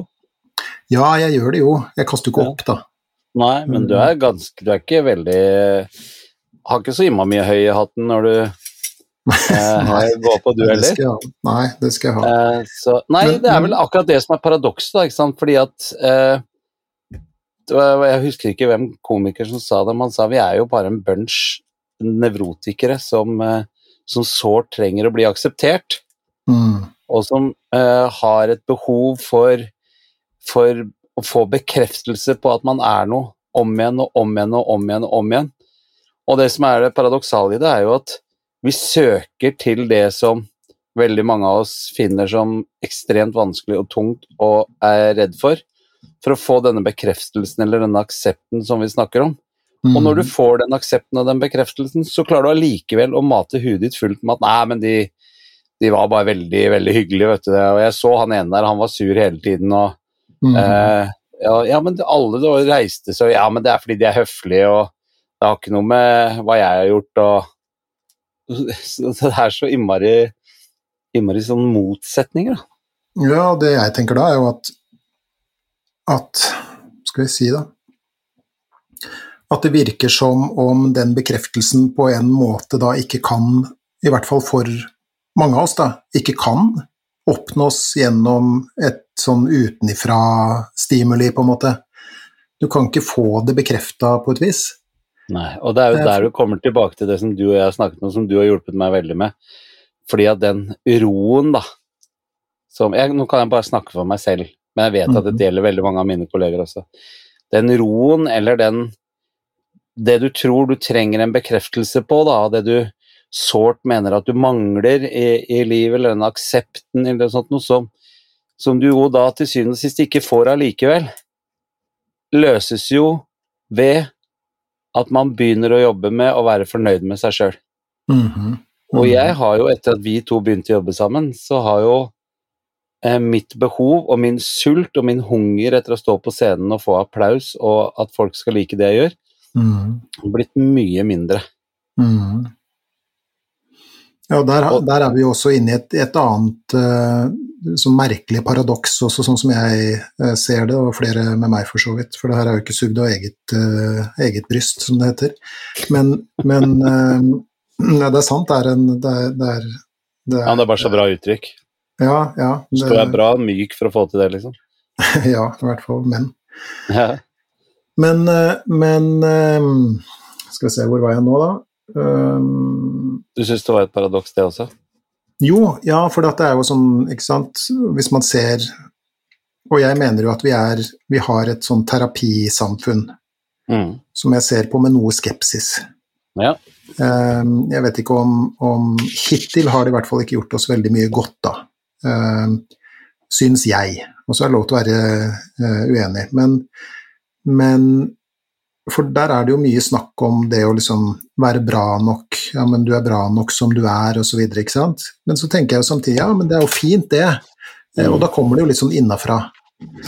Ja, jeg gjør det jo. Jeg kaster jo ikke opp, da. Nei, men du er ganske Du er ikke veldig Har ikke så innmari mye høy i hatten når du Nei, eh, går på du dueller. skal. Nei, det skal jeg ha. Eh, så, nei, Men- det er vel akkurat det som er paradokset, da, ikke sant? Fordi at eh, Jeg husker ikke hvem komiker som sa det, men han sa vi er jo bare en bunch nevrotikere som, eh, som sårt trenger å bli akseptert, Mm. og som eh, har et behov for, for å få bekreftelse på at man er noe, om igjen og om igjen og om igjen og om igjen. Og det som er det paradoksale i det, er jo at vi søker til det som veldig mange av oss finner som ekstremt vanskelig og tungt og er redd for, for å få denne bekreftelsen eller denne aksepten som vi snakker om. Og når du Mm. får den aksepten og den bekreftelsen, så klarer du allikevel å mate huet ditt fullt med at nei, men de, de var bare veldig, veldig hyggelige, vet du. Og jeg så han ene der, han var sur hele tiden og Mm. Eh, ja, ja, men alle da reiste så Ja, men det er fordi de er høflige, og det har ikke noe med hva jeg har gjort, og så Det er så innmari innmari sånn motsetninger, da. Ja, det jeg tenker da, er jo at at Skal vi si, da At det virker som om den bekreftelsen på en måte da ikke kan, i hvert fall for mange av oss, da, ikke kan oppnås gjennom et sånn utenifra-stimuli, på en måte. Du kan ikke få det bekrefta på et vis. Nei, og det er jo er- der du kommer tilbake til det som du og jeg har snakket om, som du har hjulpet meg veldig med. Fordi at den roen, da som jeg, Nå kan jeg bare snakke for meg selv, men jeg vet at Mhm. det gjelder veldig mange av mine kolleger også. Den roen, eller den Det du tror du trenger en bekreftelse på, da, det du sårt mener at du mangler i, i livet, eller den aksepten eller noe sånt, noe som, som du jo da til syvende og sist ikke får allikevel, løses jo ved at man begynner å jobbe med å være fornøyd med seg sjøl. Mhm. Og jeg har jo, etter at vi to begynte å jobbe sammen, så har jo eh, mitt behov og min sult og min hunger etter å stå på scenen og få applaus og at folk skal like det jeg gjør, Mhm. blitt mye mindre. Mhm. Ja, der, der er vi jo også inne i et, et annet uh, merkelig paradoks, også sånn som jeg uh, ser det, og flere med meg for så vidt. For det her er jo ikke sugd av eget, uh, eget bryst, som det heter. Men, men ja, det er sant, det er en det er, det er, det Ja, det er bare så bra uttrykk. Ja, ja. Det, skal være bra myk for å få til det, liksom. ja, i hvert fall menn. Ja. Men, men Skal vi se, hvor var jeg nå, da? Um, Du syns det var et paradoks, det også? Jo, ja, for det er jo sånn, ikke sant Hvis man ser Og jeg mener jo at vi er Vi har et sånn terapisamfunn Mm. som jeg ser på med noe skepsis. Ja. Um, Jeg vet ikke om, om Hittil har det i hvert fall ikke gjort oss veldig mye godt, da. Um, syns jeg. Og så er det lov til å være uh, uenig. Men, men For der er det jo mye snakk om det å liksom være bra nok. Ja, men du er bra nok som du er, osv. Ikke sant. Men så tenker jeg jo samtidig ja, men det er jo fint, det. Mm. Og da kommer det jo litt sånn innafra.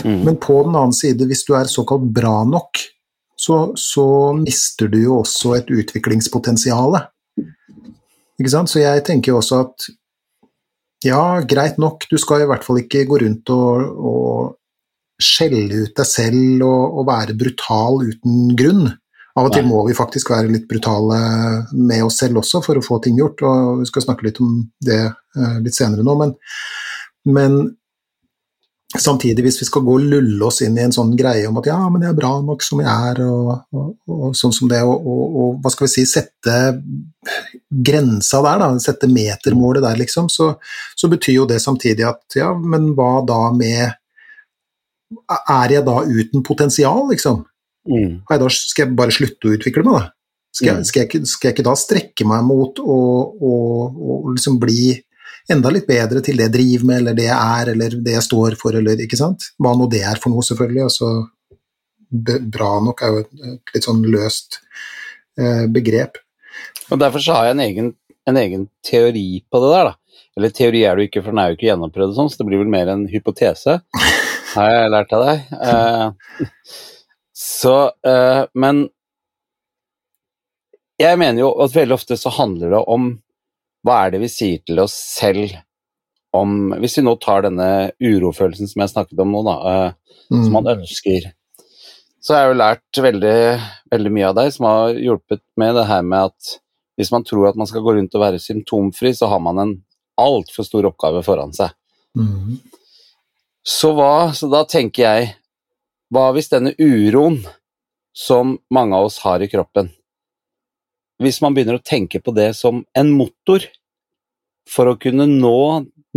Mm. Men på den annen side, hvis du er såkalt bra nok, så, så mister du jo også et utviklingspotensial. Ikke sant? Så jeg tenker jo også at ja, greit nok, du skal i hvert fall ikke gå rundt og, og skjelle ut deg selv og, og, være brutal uten grunn. Av og til må vi faktisk være litt brutale med oss selv også for å få ting gjort, og vi skal snakke litt om det eh, litt senere nå, men, men Samtidig, hvis vi skal gå og lulle oss inn i en sånn greie om at ja, men jeg er bra nok som jeg er, og, og, og sånn som det, og, og, hva skal vi si, sette grensa der, da, sette metermålet der, liksom, så, så, betyr jo det samtidig at ja, men hva da med Er jeg da uten potensial, liksom? Mm. Da, skal jeg bare slutte å utvikle meg, da? Skal jeg, mm. skal jeg, skal jeg ikke da strekke meg mot å, å, å liksom bli enda litt bedre til det jeg driver med, eller det jeg er, eller det jeg står for, eller ikke sant. Hva nå det er for noe, selvfølgelig. Altså, bra nok er jo et litt sånn løst eh, begrep. Og Derfor så har jeg en egen, en egen, teori på det der, da. Eller teori er det jo ikke, for den er jo ikke gjennomprøvd sånn, så det blir vel mer en hypotese, har jeg lært av deg. Eh, så, eh, men jeg mener jo at veldig ofte så handler det om hva er det vi sier til oss selv om Hvis vi nå tar denne urofølelsen som jeg snakket om nå, da, mm. som man ønsker, så har jeg jo lært veldig, veldig mye av deg som har hjulpet med det her med at hvis man tror at man skal gå rundt og være symptomfri, så har man en altfor stor oppgave foran seg. Mm. Så hva Så da tenker jeg Hva hvis denne uroen som mange av oss har i kroppen, hvis man begynner å tenke på det som en motor for å kunne nå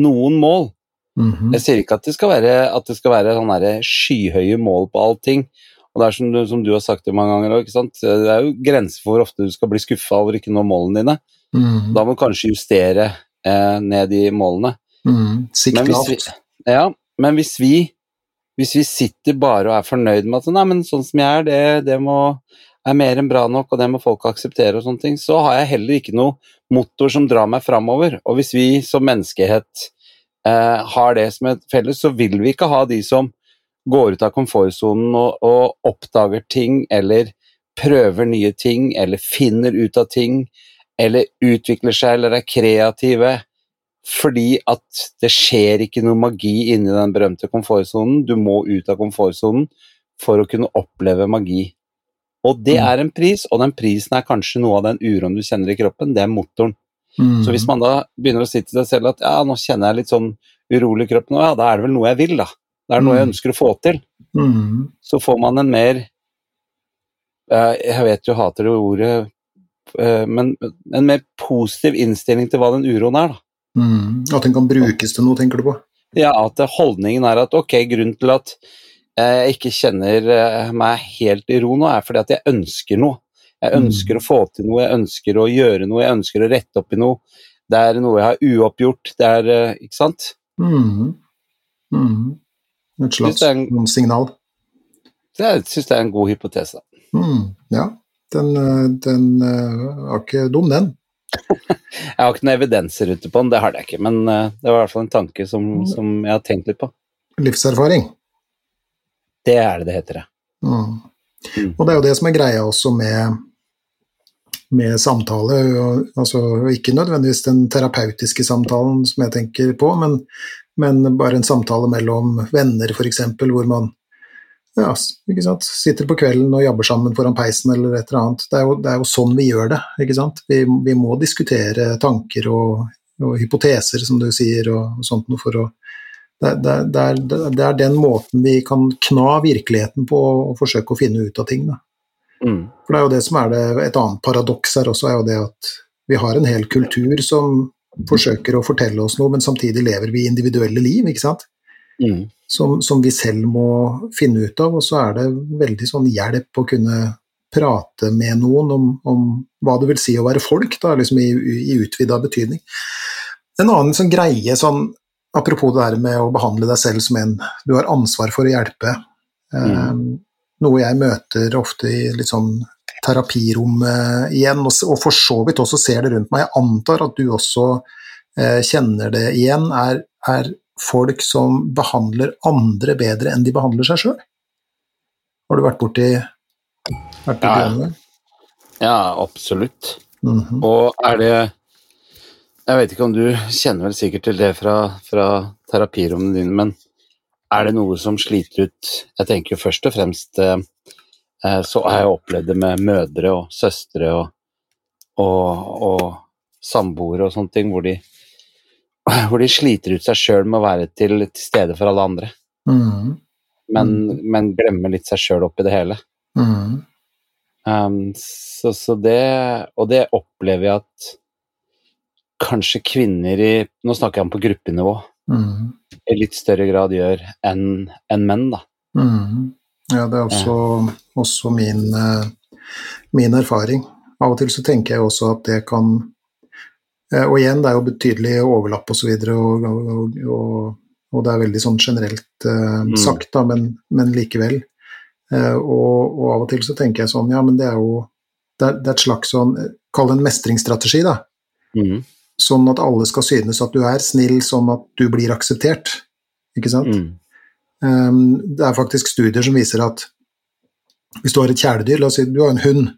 noen mål mm -hmm. Jeg sier ikke at det skal være, at det skal være sånne skyhøye mål på allting. Og det er som du, som du har sagt det mange ganger òg, det er jo grenser for hvor ofte du skal bli skuffa over ikke nå målene dine. Mm. Da må du kanskje justere eh, ned i målene. Mm. Sikt lavt. Ja, men hvis vi, hvis vi sitter bare og er fornøyd med at nei, men sånn som jeg er, det, det må er mer enn bra nok, og det må folk akseptere, og sånne ting, så har jeg heller ikke noe motor som drar meg framover. Og hvis vi som menneskehet eh, har det som et felles, så vil vi ikke ha de som går ut av komfortsonen og, og, oppdager ting, eller prøver nye ting, eller finner ut av ting, eller utvikler seg eller er kreative. Fordi at det skjer ikke noe magi inni den berømte komfortsonen. Du må ut av komfortsonen for å kunne oppleve magi. Og det mm. er en pris, og den prisen er kanskje noe av den uroen du kjenner i kroppen, det er motoren. Mm. Så hvis man da begynner å si til seg selv at ja, nå kjenner jeg litt sånn urolig i kroppen, og ja, da er det vel noe jeg vil, da. Det er noe jeg mm. ønsker å få til. Mm. Så får man en mer uh, Jeg vet du hater det ordet, uh, men en mer positiv innstilling til hva den uroen er, da. Mm. At den kan brukes til noe, tenker du på? Ja, at holdningen er at ok, grunnen til at jeg ikke kjenner eh, meg helt i ro nå, er fordi at jeg ønsker noe. Jeg ønsker mm. å få til noe, jeg ønsker å gjøre noe, jeg ønsker å rette opp i noe. Det er noe jeg har uoppgjort, det er eh, Ikke sant? Mm. Mm. Et slags en, signal. Jeg syns det er en god hypotese. Mm. Ja, den, eh, den var ikke dum, den. jeg har ikke noen evidenser ute på den, det har jeg ikke, men det var i hvert fall en tanke som, mm. som jeg har tenkt litt på. Livserfaring. Det er det det heter, ja. Mm. mm. Og det er jo det som er greia også med, med samtale, og, altså ikke nødvendigvis den terapeutiske samtalen som jeg tenker på, men, men bare en samtale mellom venner f.eks., hvor man ja, ikke sant? sitter på kvelden og jabber sammen foran peisen eller et eller annet. Det er jo, det er jo sånn vi gjør det. ikke sant? Vi, vi må diskutere tanker og, og, hypoteser, som du sier, og, og sånt noe for å det, det, det, er, det, er, den måten vi kan kna virkeligheten på og forsøke å finne ut av ting. Mm. For det er jo det som er det, Et annet paradoks her også, er jo det at vi har en hel kultur som forsøker å fortelle oss noe, men samtidig lever vi individuelle liv, ikke sant? Mm. Som, som, vi selv må finne ut av, og så er det veldig sånn hjelp å kunne prate med noen om, om hva det vil si å være folk, da, liksom i, i utvida betydning. En annen sånn greie sånn apropos det her med å behandle deg selv som en du har ansvar for å hjelpe. Eh, Noe jeg møter ofte i litt sånn terapirom uh, igjen, og, og for så vidt også ser det rundt meg. Jeg antar at du også uh, kjenner det igjen, er, er folk som behandler andre bedre enn de behandler seg sjøl. Har du vært borti, vært borti Ja, det? Ja, absolutt. Mhm. Og er det Jeg vet ikke om du kjenner vel sikkert til det fra, fra terapirommene dine, men er det noe som sliter ut Jeg tenker jo først og fremst eh, eh, så har jeg opplevd det med mødre og søstre og, og, og samboere og sånne ting, hvor de, hvor de sliter ut seg sjøl med å være til, til stede for alle andre, Mm. men, men glemmer litt seg sjøl oppi det hele. Mm. Um, så, så det Og det opplever jeg at kanskje kvinner i Nå snakker jeg om på gruppenivå. Mm. I litt større grad gjør enn en menn, da. Mhm. Ja, det er også, også min, eh, min erfaring. Av og til så tenker jeg også at det kan Og igjen, det er jo betydelig overlapp osv., og, og, og, og, og det er veldig sånn generelt eh, Mm. sagt, da, men, men likevel. Uh, og, og av og til så tenker jeg sånn, ja, men det er jo det er, det er et slags sånn Kall det en mestringsstrategi, da. Mm. Sånn at alle skal synes at du er snill, sånn at du blir akseptert. Ikke sant? Mm. Um, det er faktisk studier som viser at hvis du har et kjæledyr, la oss si du har en hund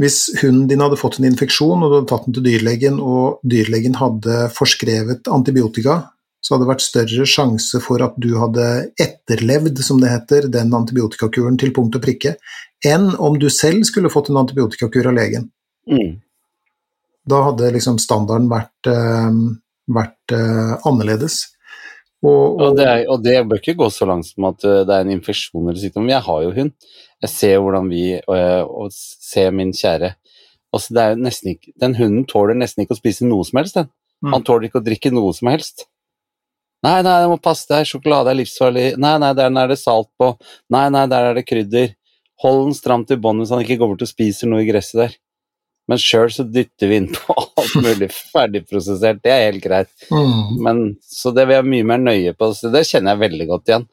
Hvis hunden din hadde fått en infeksjon, og du hadde tatt den til dyrlegen, og dyrlegen hadde forskrevet antibiotika, så hadde det vært større sjanse for at du hadde etterlevd, som det heter, den antibiotikakuren til punkt og prikke, enn om du selv skulle fått en antibiotikakur av legen. Mm. Da hadde liksom standarden vært, eh, vært eh, annerledes. Og, Og, det er, og det bør ikke gå så langt som at uh, det er en infeksjon eller sykdom. Jeg har jo hund. Jeg ser hvordan vi og, og ser min kjære altså det er nesten ikke, Den hunden tåler nesten ikke å spise noe som helst. Den. Mm. Han tåler ikke å drikke noe som helst. Nei, nei, det må passe deg, sjokolade er livsfarlig. Nei, nei, der er det salt på. Nei, nei, der er det krydder. Hold den stramt i båndet så han ikke går bort og spiser noe i gresset der. Men sjøl så dytter vi inn på alt mulig ferdigprosessert, det er helt greit. Mm. Men, så det vil jeg mye mer nøye på, så det kjenner jeg veldig godt igjen.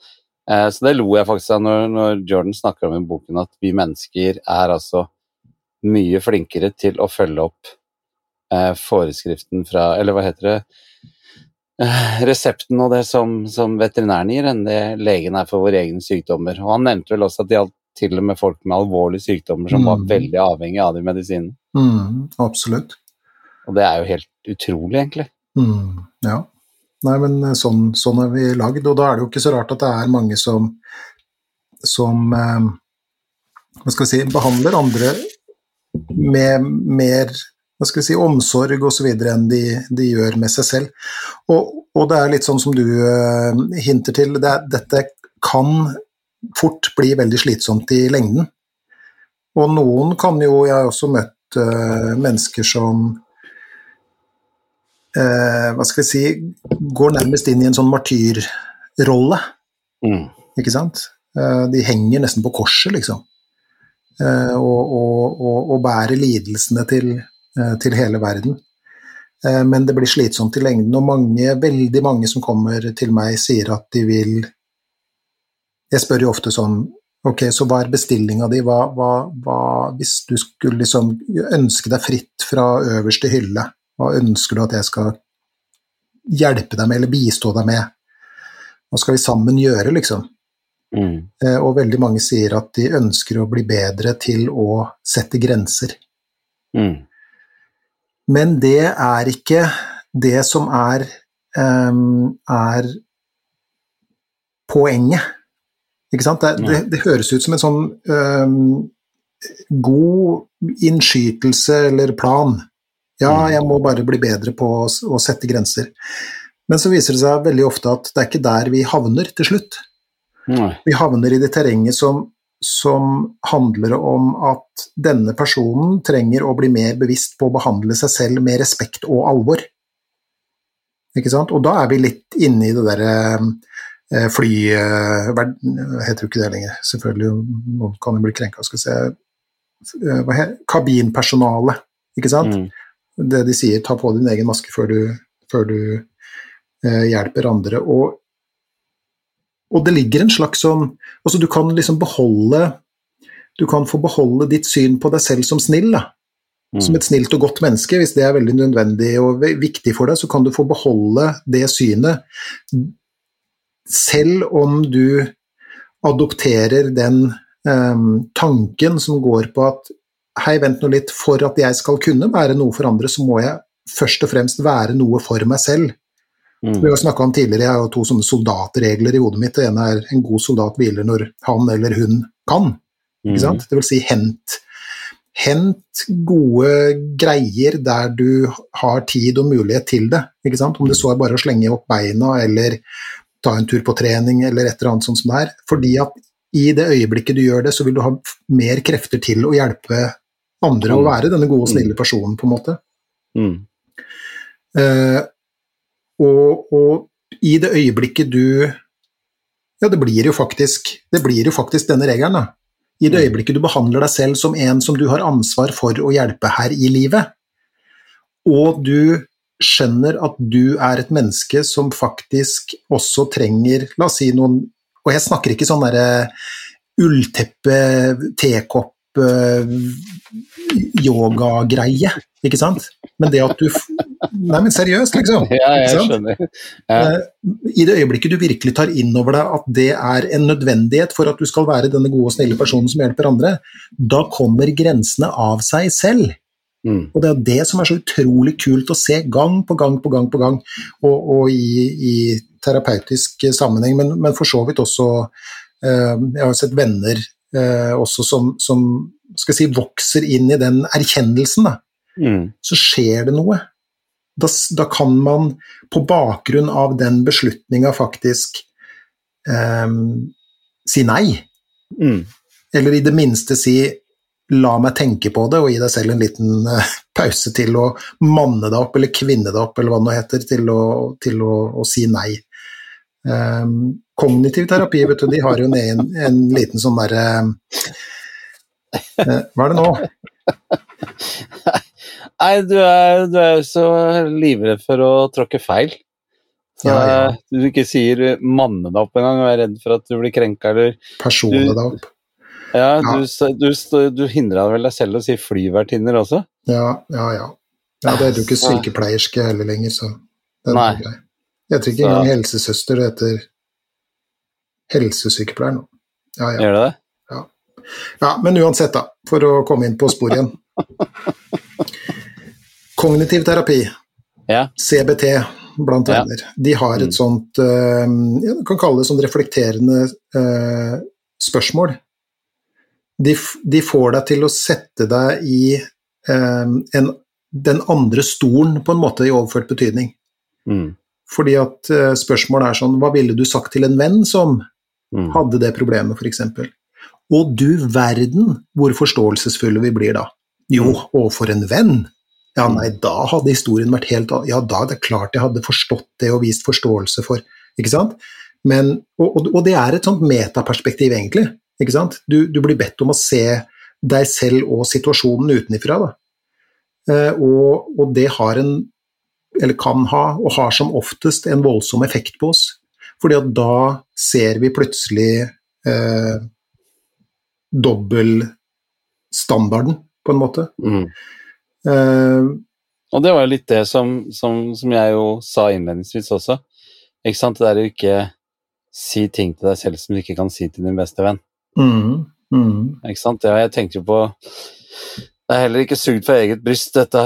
Eh, så det lo jeg faktisk av når, når Jordan snakker om i boken at vi mennesker er altså mye flinkere til å følge opp eh, foreskriften fra Eller hva heter det? Eh, resepten og det som, som veterinæren gir, enn det legen er for våre egne sykdommer. Og han nevnte vel også at det gjaldt til og med folk med alvorlige sykdommer som var Mm. veldig avhengig av de medisinene. Mm, absolutt. Og det er jo helt utrolig, egentlig. Mm, ja. Nei, men eh, sånn, sånn er vi lagd, og da er det jo ikke så rart at det er mange som, som eh, hva skal vi si, behandler andre med mer hva skal vi si, omsorg osv. enn de, de gjør med seg selv. Og, og det er litt sånn som du eh, hinter til, det dette kan fort bli veldig slitsomt i lengden. Og noen kan jo Jeg har også møtt uh, mennesker som uh, hva skal vi si, går nærmest inn i en sånn martyrrolle, Mm. ikke sant? Uh, de henger nesten på korset, liksom. Og, og, og, og bærer lidelsene til, til hele verden. Men det blir slitsomt i lengden, og mange, veldig mange som kommer til meg, sier at de vil Jeg spør jo ofte sånn Ok, så hva er bestillinga di? Hva, hva, hva, hvis du skulle liksom ønske deg fritt fra øverste hylle, hva ønsker du at jeg skal hjelpe deg med, eller bistå deg med? Hva skal vi sammen gjøre, liksom? Mm. Eh, Og veldig mange sier at de ønsker å bli bedre til å sette grenser. Mm. Men det er ikke det som er, um, er poenget. Ikke sant? Det, det, det høres ut som en sånn ehm, god innskytelse eller plan. Ja, Mm. jeg må bare bli bedre på å, å sette grenser. Men så viser det seg veldig ofte at det er ikke der vi havner til slutt. Nei. Vi havner i det terrenget som, som handler om at denne personen trenger å bli mer bevisst på å behandle seg selv med respekt og alvor. Ikke sant? Og da er vi litt inne i det derre fly... jeg verd- heter jo ikke det lenger, selvfølgelig. Noen kan jo bli krenka, skal se. Eh, hva heter, kabinpersonale, ikke sant? Mm. det de sier, ta på din egen maske før du, før du eh, hjelper andre. Og, og det ligger en slags sånn Altså, du kan liksom beholde Du kan få beholde ditt syn på deg selv som snill, da. Som et snilt og godt menneske, hvis det er veldig nødvendig og viktig for deg, så kan du få beholde det synet selv om du adopterer den um, tanken som går på at hei, vent nå litt, for at jeg skal kunne være noe for andre, så må jeg først og fremst være noe for meg selv. Mm. Vi har snakka om tidligere, jeg har to sånne soldatregler i hodet mitt. Det ene er en god soldat hviler når han eller hun kan. Ikke sant? Det vil si hent, hent gode greier der du har tid og mulighet til det. Ikke sant? Om det så er bare å slenge opp beina eller ta en tur på trening eller et eller annet sånt som det er. Fordi at i det øyeblikket du gjør det, så vil du ha mer krefter til å hjelpe andre å være denne gode, og snille personen, på en måte. Mm. Uh, og, og, i det øyeblikket du Ja, det blir jo faktisk, det blir jo faktisk denne regelen, da. I det øyeblikket du behandler deg selv som en som du har ansvar for å hjelpe her i livet, og du skjønner at du er et menneske som faktisk også trenger La oss si noen Og jeg snakker ikke sånn derre ullteppe, tekopp yogagreie, ikke sant? Men det at du Nei, men seriøst, liksom. Ja, jeg skjønner. Ja. Eh, I det øyeblikket du virkelig tar inn over deg at det er en nødvendighet for at du skal være denne gode og snille personen som hjelper andre, da kommer grensene av seg selv. Mm. Og det er det som er så utrolig kult å se gang på gang på gang på gang, og, og i, i, terapeutisk sammenheng, men, men, for så vidt også eh, Jeg har sett venner eh, også som, som skal si, vokser inn i den erkjennelsen, da. Mm. Så skjer det noe. Da, da, kan man på bakgrunn av den beslutninga faktisk eh, si nei. Mm. Eller i det minste si la meg tenke på det, og gi deg selv en liten uh, pause til å manne deg opp, eller kvinne deg opp, eller hva det nå heter, til å, til å, å si nei. Um, kognitiv terapi, vet du, de har jo en, en liten sånn derre uh, Hva er det nå? Nei, du er, du er så livredd for å tråkke feil. Så ja, ja. du ikke sier 'manne deg opp' engang og er redd for at du blir krenka eller Persone deg opp. Ja, ja. Du, du, du hindra vel deg selv å si flyvertinner også? Ja, ja, ja. ja det heter jo ikke sykepleierske heller lenger, så det er Nei. grei. Jeg tror ikke så. engang helsesøster, det heter helsesykepleier nå. Ja, ja. Gjør det det? Ja. ja, men uansett, da, for å komme inn på sporet igjen. Kognitiv terapi, ja. CBT blant venner, de har et mm. sånt uh, Du kan kalle det sånn reflekterende uh, spørsmål de, de, får deg til å sette deg i eh, en, den andre stolen, på en måte, i overført betydning. Mm. Fordi at eh, spørsmålet er sånn Hva ville du sagt til en venn som mm. hadde det problemet, f.eks.? Og du verden hvor forståelsesfulle vi blir da. Jo, mm. overfor en venn. Ja, nei, da hadde historien vært helt Ja, da er det klart jeg hadde forstått det og vist forståelse for Ikke sant? Men, og, og, det er et sånt metaperspektiv, egentlig. Ikke sant? Du, du, blir bedt om å se deg selv og situasjonen utenifra. Eh, og, og, det har en, eller kan ha, og har som oftest en voldsom effekt på oss. Fordi at da ser vi plutselig eh, dobbeltstandarden, på en måte. Mm. Eh, og det var jo litt det som, som, som jeg jo sa innledningsvis også. Ikke sant? Det er jo ikke si ting til deg selv som du ikke kan si til din beste venn. Mm, mm. Ikke sant? Ja, jeg jo på Det er heller ikke sugd for eget bryst, dette,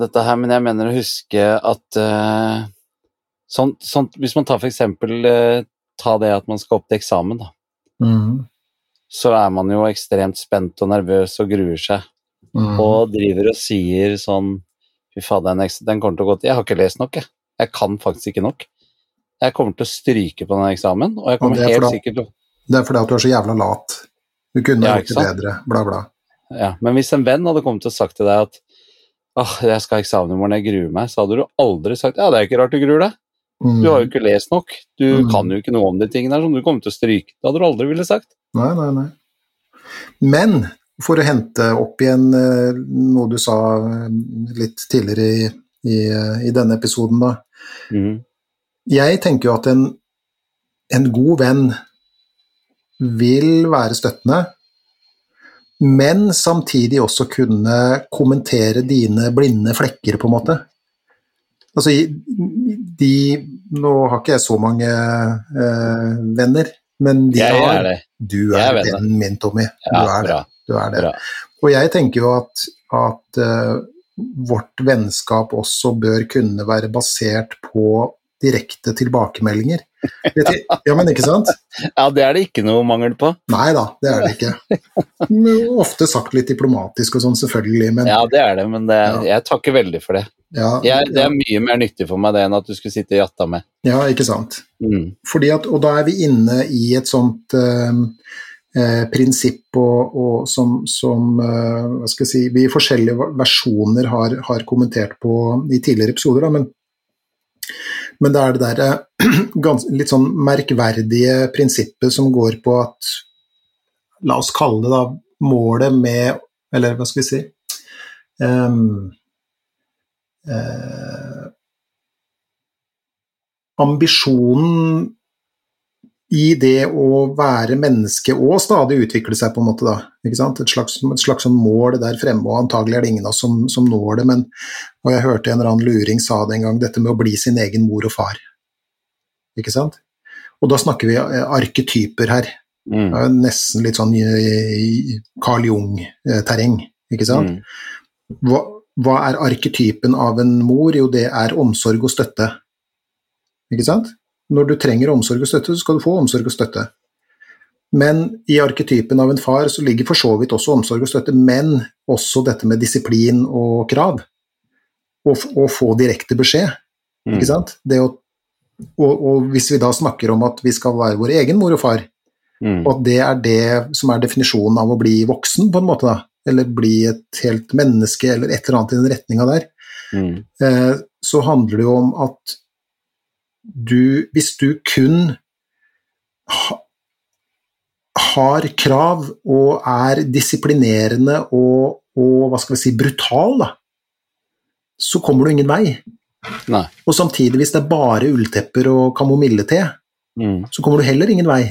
dette, her, men jeg mener å huske at uh, sånt, sånt, Hvis man tar for eksempel uh, ta det at man skal opp til eksamen, da. Mm. Så er man jo ekstremt spent og nervøs og gruer seg. Mm. Og driver og sier sånn Fy fader, den, den kommer til å gå til Jeg har ikke lest nok, jeg. Jeg kan faktisk ikke nok. Jeg kommer til å stryke på den eksamen, og jeg kommer og helt sikkert til å det er fordi at du er så jævla lat. Du kunne ja, gjort det bedre, bla, bla. Ja, men hvis en venn hadde kommet og sagt til deg at åh, jeg skal ha eksamen i morgen, jeg gruer meg, så hadde du aldri sagt ja, det er ikke rart du gruer deg. Mm. Du har jo ikke lest nok. Du mm. kan jo ikke noe om de tingene her som du kommer til å stryke. Det hadde du aldri ville sagt. Nei, nei, nei. Men for å hente opp igjen eh, noe du sa eh, litt tidligere i, i, i denne episoden, da. Mm. jeg tenker jo at en, en god venn vil være støttende, men samtidig også kunne kommentere dine blinde flekker, på en måte. Altså, de Nå har ikke jeg så mange eh, venner, men de Jeg har er. Du er er vennen. min, Tommy. Du Ja, er det. Du er det. Og jeg tenker jo at, at uh, vårt vennskap også bør kunne være basert på direkte tilbakemeldinger. Ja, men ikke sant? Ja, det er det ikke noe mangel på. Nei da, det er det ikke. Ofte sagt litt diplomatisk og sånn, selvfølgelig, men Ja, det er det, men det, Ja. jeg takker veldig for det. ja, Jeg, det er mye mer nyttig for meg det enn at du skulle sitte og jatta med. ja, ikke sant. Mm. At, og da er vi inne i et sånt eh, eh, prinsipp og, og som, som eh, si, vi i forskjellige versjoner har, har kommentert på i tidligere episoder. Da, men, men det er det der eh, litt sånn merkverdige prinsippet som går på at La oss kalle det da målet med Eller hva skal vi si um, uh, ambisjonen i det å være menneske og stadig utvikle seg, på en måte, da. Et slags, et slags sånn mål der fremme, og antagelig er det ingen av oss som, som når det, men og jeg hørte en eller annen luring sa det en gang, dette med å bli sin egen mor og far. Ikke sant? Og da snakker vi eh, arketyper her. Mm. Det er jo nesten litt sånn eh, Carl Jung-terreng, ikke sant? Mm. Hva, hva er arketypen av en mor? Jo, det er omsorg og støtte. Ikke sant? Når du trenger omsorg og støtte, så skal du få omsorg og støtte. Men i arketypen av en far så ligger for så vidt også omsorg og støtte, men også dette med disiplin og krav. Å få direkte beskjed, Mm. ikke sant? Det å, og, og hvis vi da snakker om at vi skal være vår egen mor og far, Mm. og at det er det som er definisjonen av å bli voksen, på en måte, da. Eller bli et helt menneske, eller et eller annet i den retninga der. Mm. Eh, så handler det jo om at du, hvis du kun har krav og er disiplinerende og, og hva skal vi si, brutal, da, så kommer du ingen vei. Nei. Og samtidig, hvis det er bare ulltepper og kamomille-te, Mm. så kommer du heller ingen vei.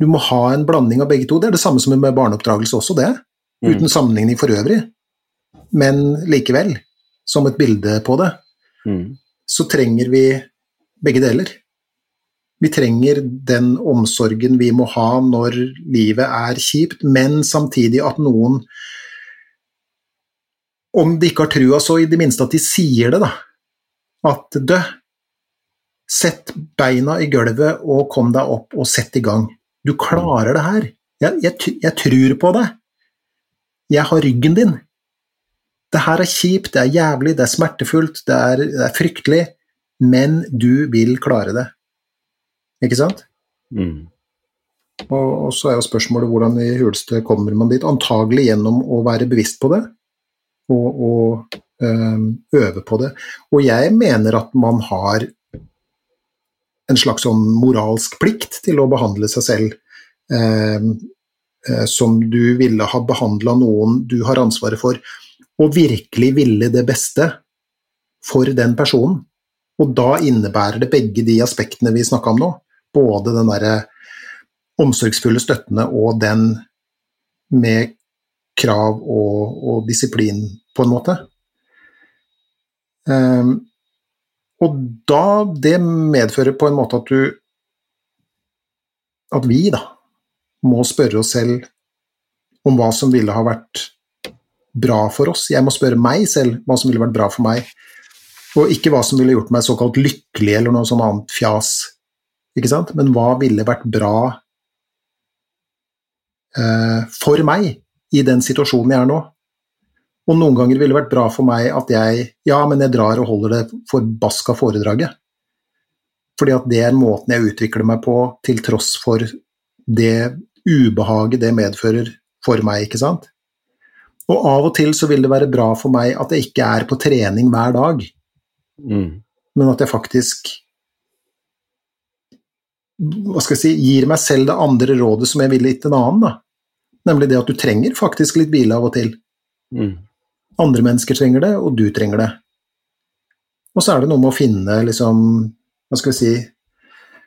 Du må ha en blanding av begge to. Det er det samme som med barneoppdragelse også, det. Mm. Uten sammenligning for øvrig. Men likevel, som et bilde på det, Mm. så trenger vi begge deler. Vi trenger den omsorgen vi må ha når livet er kjipt, men samtidig at noen Om de ikke har trua, så i det minste at de sier det, da. At dø, sett beina i gulvet og kom deg opp og sett i gang. Du klarer det her. Jeg, jeg, jeg tror på deg. Jeg har ryggen din. Det her er kjipt, det er jævlig, det er smertefullt, det er, det er fryktelig, men du vil klare det. Ikke sant? Mm. Og, og så er jo spørsmålet hvordan i huleste kommer man dit? Antagelig gjennom å være bevisst på det, og, og øhm, øve på det. Og jeg mener at man har en slags sånn moralsk plikt til å behandle seg selv øhm, øh, som du ville ha behandla noen du har ansvaret for, og virkelig ville det beste for den personen. Og da innebærer det begge de aspektene vi snakka om nå. Både den derre omsorgsfulle støttende og den med krav og, og disiplin, på en måte. Um, og da Det medfører på en måte at du At vi, da, må spørre oss selv om hva som ville ha vært bra for oss. Jeg må spørre meg selv hva som ville vært bra for meg, og ikke hva som ville gjort meg såkalt lykkelig eller noe sånt annet fjas. Ikke sant? Men hva ville vært bra eh, for meg i den situasjonen jeg er nå? Og noen ganger ville det vært bra for meg at jeg Ja, men jeg drar og holder det forbaska foredraget. Fordi at det er måten jeg utvikler meg på, til tross for det ubehaget det medfører for meg, ikke sant? Og av og til så vil det være bra for meg at jeg ikke er på trening hver dag, Mm. men at jeg faktisk hva skal jeg si, gir meg selv det andre rådet som jeg ville gitt en annen, da. Nemlig det at du trenger faktisk litt hvile av og til. Mm. Andre mennesker trenger det, og du trenger det. Og så er det noe med å finne liksom, hva skal vi si,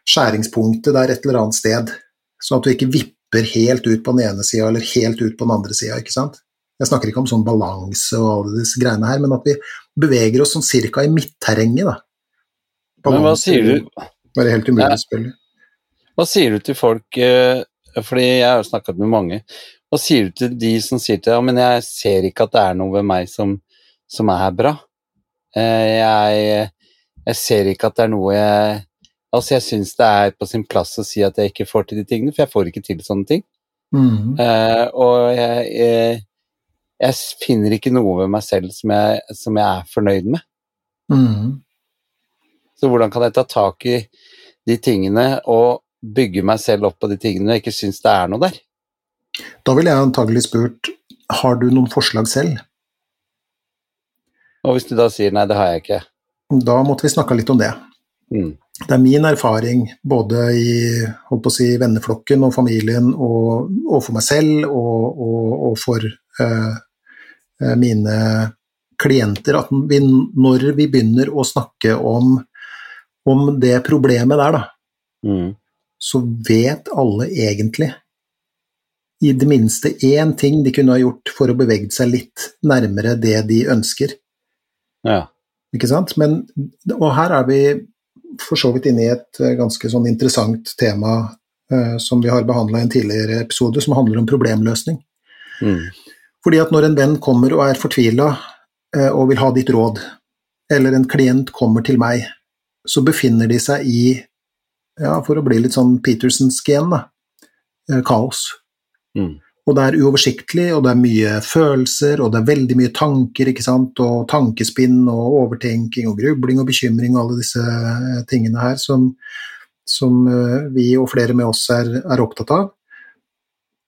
skjæringspunktet der et eller annet sted, sånn at du ikke vipper helt ut på den ene sida eller helt ut på den andre sida. Jeg snakker ikke om sånn balanse og alle disse greiene her, men at vi beveger oss sånn cirka i midtterrenget, da. Men hva sier du? Bare helt umulig, selvfølgelig. Hva sier du til folk, eh, fordi jeg har snakket med mange, hva sier du til de som sier til deg ja, men jeg ser ikke at det er noe ved meg som, som er bra? Eh, jeg, jeg, ser ikke at det er noe jeg Altså, jeg syns det er på sin plass å si at jeg ikke får til de tingene, for jeg får ikke til sånne ting. Mm. Uh, og jeg, jeg, jeg, finner ikke noe ved meg selv som jeg, som jeg er fornøyd med. Mm. Så hvordan kan jeg ta tak i de tingene og bygge meg selv opp på de tingene når jeg ikke syns det er noe der? Da ville jeg antagelig spurt har du noen forslag selv? Og hvis du da sier nei, det har jeg ikke? Da måtte vi snakka litt om det. Mm. Det er min erfaring både i si, venneflokken og familien og, og for meg selv og, og, og for uh, mine klienter at vi, når vi begynner å snakke om, om det problemet der, da, mm. Så vet alle egentlig i det minste én ting de kunne ha gjort for å bevege seg litt nærmere det de ønsker. Ja. Ikke sant? Men, og her er vi for så vidt inne i et eh, ganske sånn interessant tema eh, som vi har behandla i en tidligere episode, som handler om problemløsning. Mm. Fordi at når en venn kommer og er fortvila eh, og vil ha ditt råd, eller en klient kommer til meg, så befinner de seg i, ja, for å bli litt sånn Petersonsk igjen, da, uh, kaos. Mm. Og det er uoversiktlig, og det er mye følelser, og det er veldig mye tanker, ikke sant, og tankespinn og overtenking og grubling og bekymring og alle disse eh, tingene her som, som eh, vi og flere med oss er, er, opptatt av.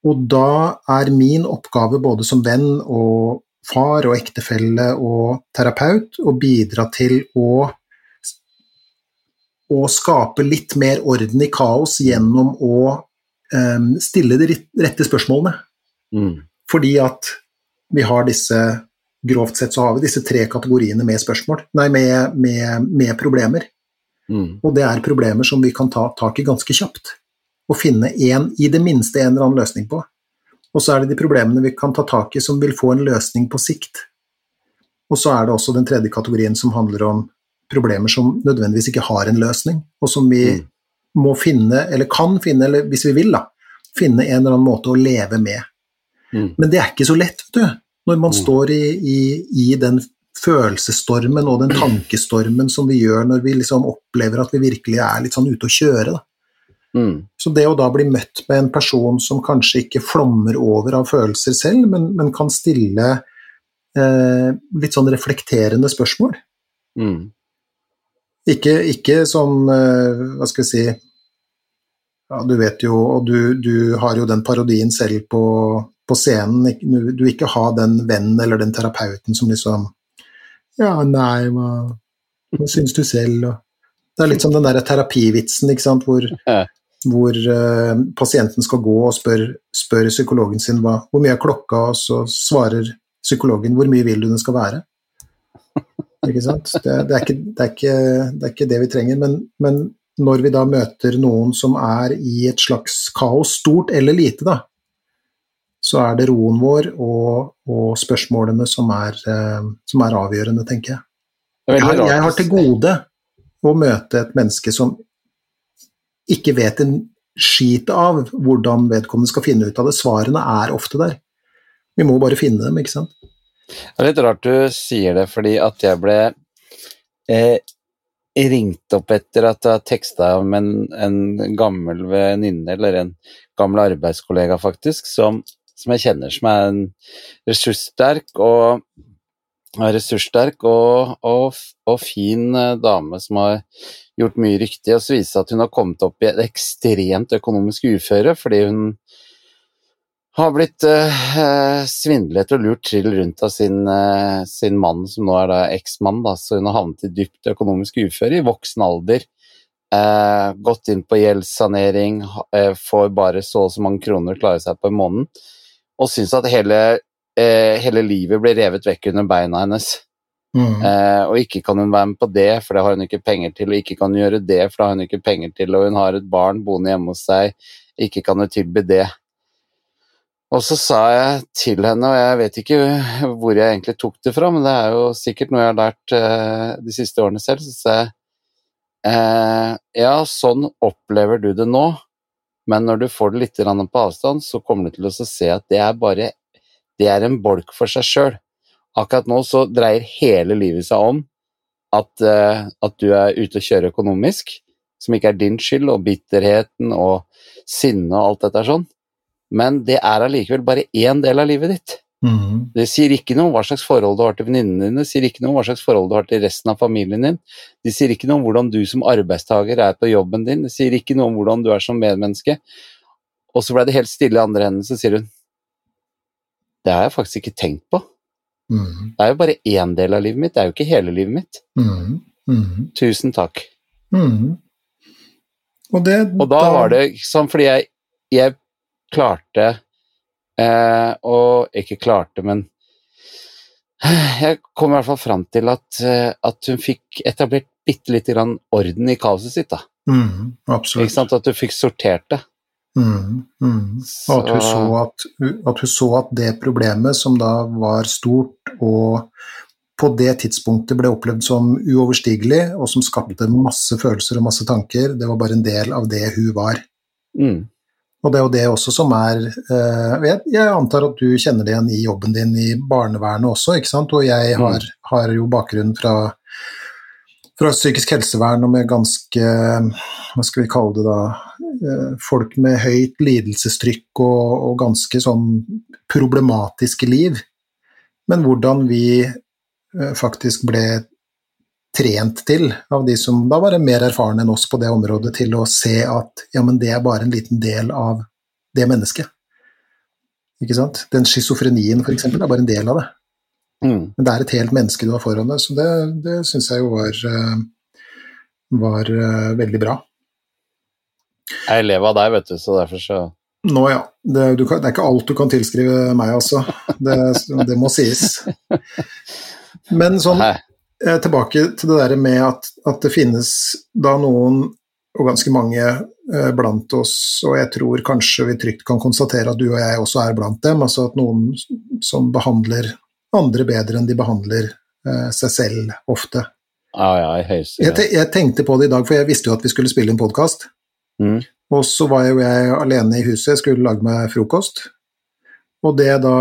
Og da er min oppgave både som venn og far og ektefelle og terapeut å bidra til å å skape litt mer orden i kaos gjennom å um, stille de rette spørsmålene. Mm. Fordi at vi har disse Grovt sett så har vi disse tre kategoriene med spørsmål, nei, med, med, med problemer. Mm. Og det er problemer som vi kan ta tak i ganske kjapt. Og finne en, i det minste en eller annen løsning på. Og så er det de problemene vi kan ta tak i som vil få en løsning på sikt. Og så er det også den tredje kategorien som handler om problemer som nødvendigvis ikke har en løsning, og som vi mm. må finne, eller kan finne, eller hvis vi vil, da, finne en eller annen måte å leve med. Mm. Men det er ikke så lett, vet du, når man Mm. står i, i, i den følelsesstormen og den tankestormen som vi gjør når vi liksom opplever at vi virkelig er litt sånn ute å kjøre. Da. Mm. Så det å da bli møtt med en person som kanskje ikke flommer over av følelser selv, men, men kan stille eh, litt sånn reflekterende spørsmål Mm. Ikke, ikke som eh, Hva skal jeg si ja, Du vet jo, og du, du har jo den parodien selv på, på scenen. Du, du ikke har den vennen eller den terapeuten som liksom Ja, nei, hva, hva syns du selv? Det er litt som den der terapivitsen, ikke sant, hvor, hvor uh, pasienten skal gå og spør, spør psykologen sin hva, hvor mye er klokka, og så svarer psykologen hvor mye vil du den skal være. Ikke sant? Det, det, er, ikke, det, er, ikke, det er ikke det vi trenger, men, men når vi da møter noen som er i et slags kaos, stort eller lite, da, så er det roen vår og, og spørsmålene som er, eh, som er avgjørende, tenker jeg. Jeg har, jeg har til gode å møte et menneske som ikke vet en skit av hvordan vedkommende skal finne ut av det. Svarene er ofte der. Vi må bare finne dem, ikke sant. Det er litt rart du sier det, fordi at jeg ble eh, ringt opp etter at jeg teksta om en, en gammel venninne, eller en gammel arbeidskollega faktisk, som, som jeg kjenner som er en ressurssterk og er ressurssterk og, og, og fin eh, dame som har gjort mye riktig, og så viser det at hun har kommet opp i et ekstremt økonomisk uføre fordi hun har blitt eh, svindlet og lurt trill rundt av sin, eh, sin mann, som nå er da eksmann, da, så hun har havnet i dypt økonomisk uføre i voksen alder. Eh, gått inn på gjeldssanering, eh, får bare så og så mange kroner å klare seg på i måneden, og syns at hele, eh, hele livet blir revet vekk under beina hennes. Mm. Eh, og ikke kan hun være med på det, for det har hun ikke penger til, og ikke kan hun gjøre det, for det har hun ikke penger til, og hun har et barn boende hjemme hos seg, ikke kan hun tilby det. Og så sa jeg til henne, og jeg vet ikke hvor jeg egentlig tok det fra, men det er jo sikkert noe jeg har lært eh, de siste årene selv, så sa jeg eh, ja, sånn opplever du det nå, men når du får det litt på avstand, så kommer du til å se at det er bare det er en bolk for seg sjøl. Akkurat nå så dreier hele livet seg om at, eh, at du er ute og kjører økonomisk, som ikke er din skyld, og bitterheten og sinne og alt dette er sånn. Men det er allikevel bare én del av livet ditt. Mm. Det sier ikke noe om hva slags forhold du har til venninnene dine, det sier ikke noe om hva slags forhold du har til resten av familien din, det sier ikke noe om hvordan du som arbeidstaker er på jobben din, det sier ikke noe om hvordan du er som medmenneske. Og så ble det helt stille i andre enden, så sier hun Det har jeg faktisk ikke tenkt på. Mm. Det er jo bare én del av livet mitt, det er jo ikke hele livet mitt. Mm. Tusen takk. Og, det, Og da var det sånn fordi jeg, jeg klarte eh, Og ikke klarte, men jeg kom i hvert fall fram til at, eh, at hun fikk etablert bitte lite grann orden i kaoset sitt. da. mm, Ikke sant? At du fikk sortert det. Mm, mm. Og at hun, så at, at hun så at det problemet, som da var stort og på det tidspunktet ble opplevd som uoverstigelig, og som skapte masse følelser og masse tanker, det var bare en del av det hun var. mm, Og det er jo det også som er eh, jeg, antar at du kjenner det igjen i jobben din i barnevernet også, ikke sant? Og jeg har, har jo bakgrunn fra, fra psykisk helsevern og med ganske Hva skal vi kalle det da? eh, Folk med høyt lidelsestrykk og, og ganske sånn problematiske liv. Men hvordan vi eh, faktisk ble trent til, av de som da var mer erfarne enn oss på det området, til å se at ja, men det er bare en liten del av det mennesket. Ikke sant? Den schizofrenien, eksempel, er bare en del av det. mm. Men det er et helt menneske du har foran deg, så det, det syns jeg jo var, eh, var eh, veldig bra. Jeg er elev av deg, vet du, så derfor så Nå ja, det, du kan, det er ikke alt du kan tilskrive meg, altså. Det, det må sies. Men sånn Nei. Eh, tilbake til det der med at, at det finnes da noen, og ganske mange eh, blant oss, og jeg tror kanskje vi trygt kan konstatere at du og jeg også er blant dem, altså at noen som behandler andre bedre enn de behandler eh, seg selv ofte. Ja, ja, høyeste Jeg, te jeg tenkte på det i dag, for jeg visste jo at vi skulle spille en podkast. Mm. Og så var jo jeg alene i huset, jeg skulle lage meg frokost. Og det jeg da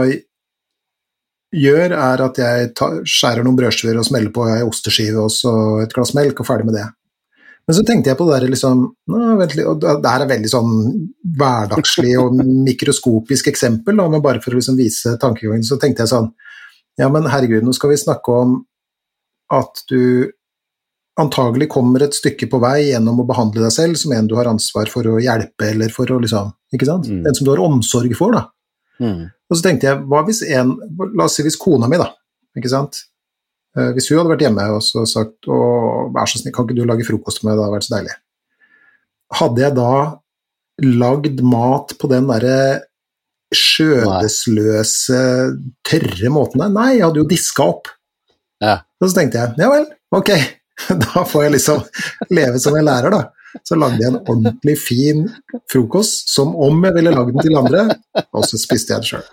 gjør, er at jeg tar, skjærer noen brødskiver og smeller på ei osteskive og så et glass melk, og ferdig med det. Men så tenkte jeg på det der liksom og Det her er veldig sånn hverdagslig og mikroskopisk eksempel, men bare for å liksom vise tankegangen, så tenkte jeg sånn Ja, men herregud, nå skal vi snakke om at du antagelig kommer et stykke på vei gjennom å behandle deg selv som en du har ansvar for å hjelpe, eller for å liksom Ikke sant? Mm. En som du har omsorg for, da. Mm. Og så tenkte jeg, hva hvis en La oss si hvis kona mi, da. Ikke sant? Eh, Hvis hun hadde vært hjemme og så sagt å, vær så snill, kan ikke du lage frokost til meg, det hadde vært så deilig. Hadde jeg da lagd mat på den derre skjødesløse, tørre måten der? Nei, jeg hadde jo diska opp. Ja. Og så tenkte jeg, ja vel, ok, da får jeg liksom leve som jeg lærer, da. Så lagde jeg en ordentlig fin frokost, som om jeg ville lagd den til andre, og så spiste jeg det sjøl.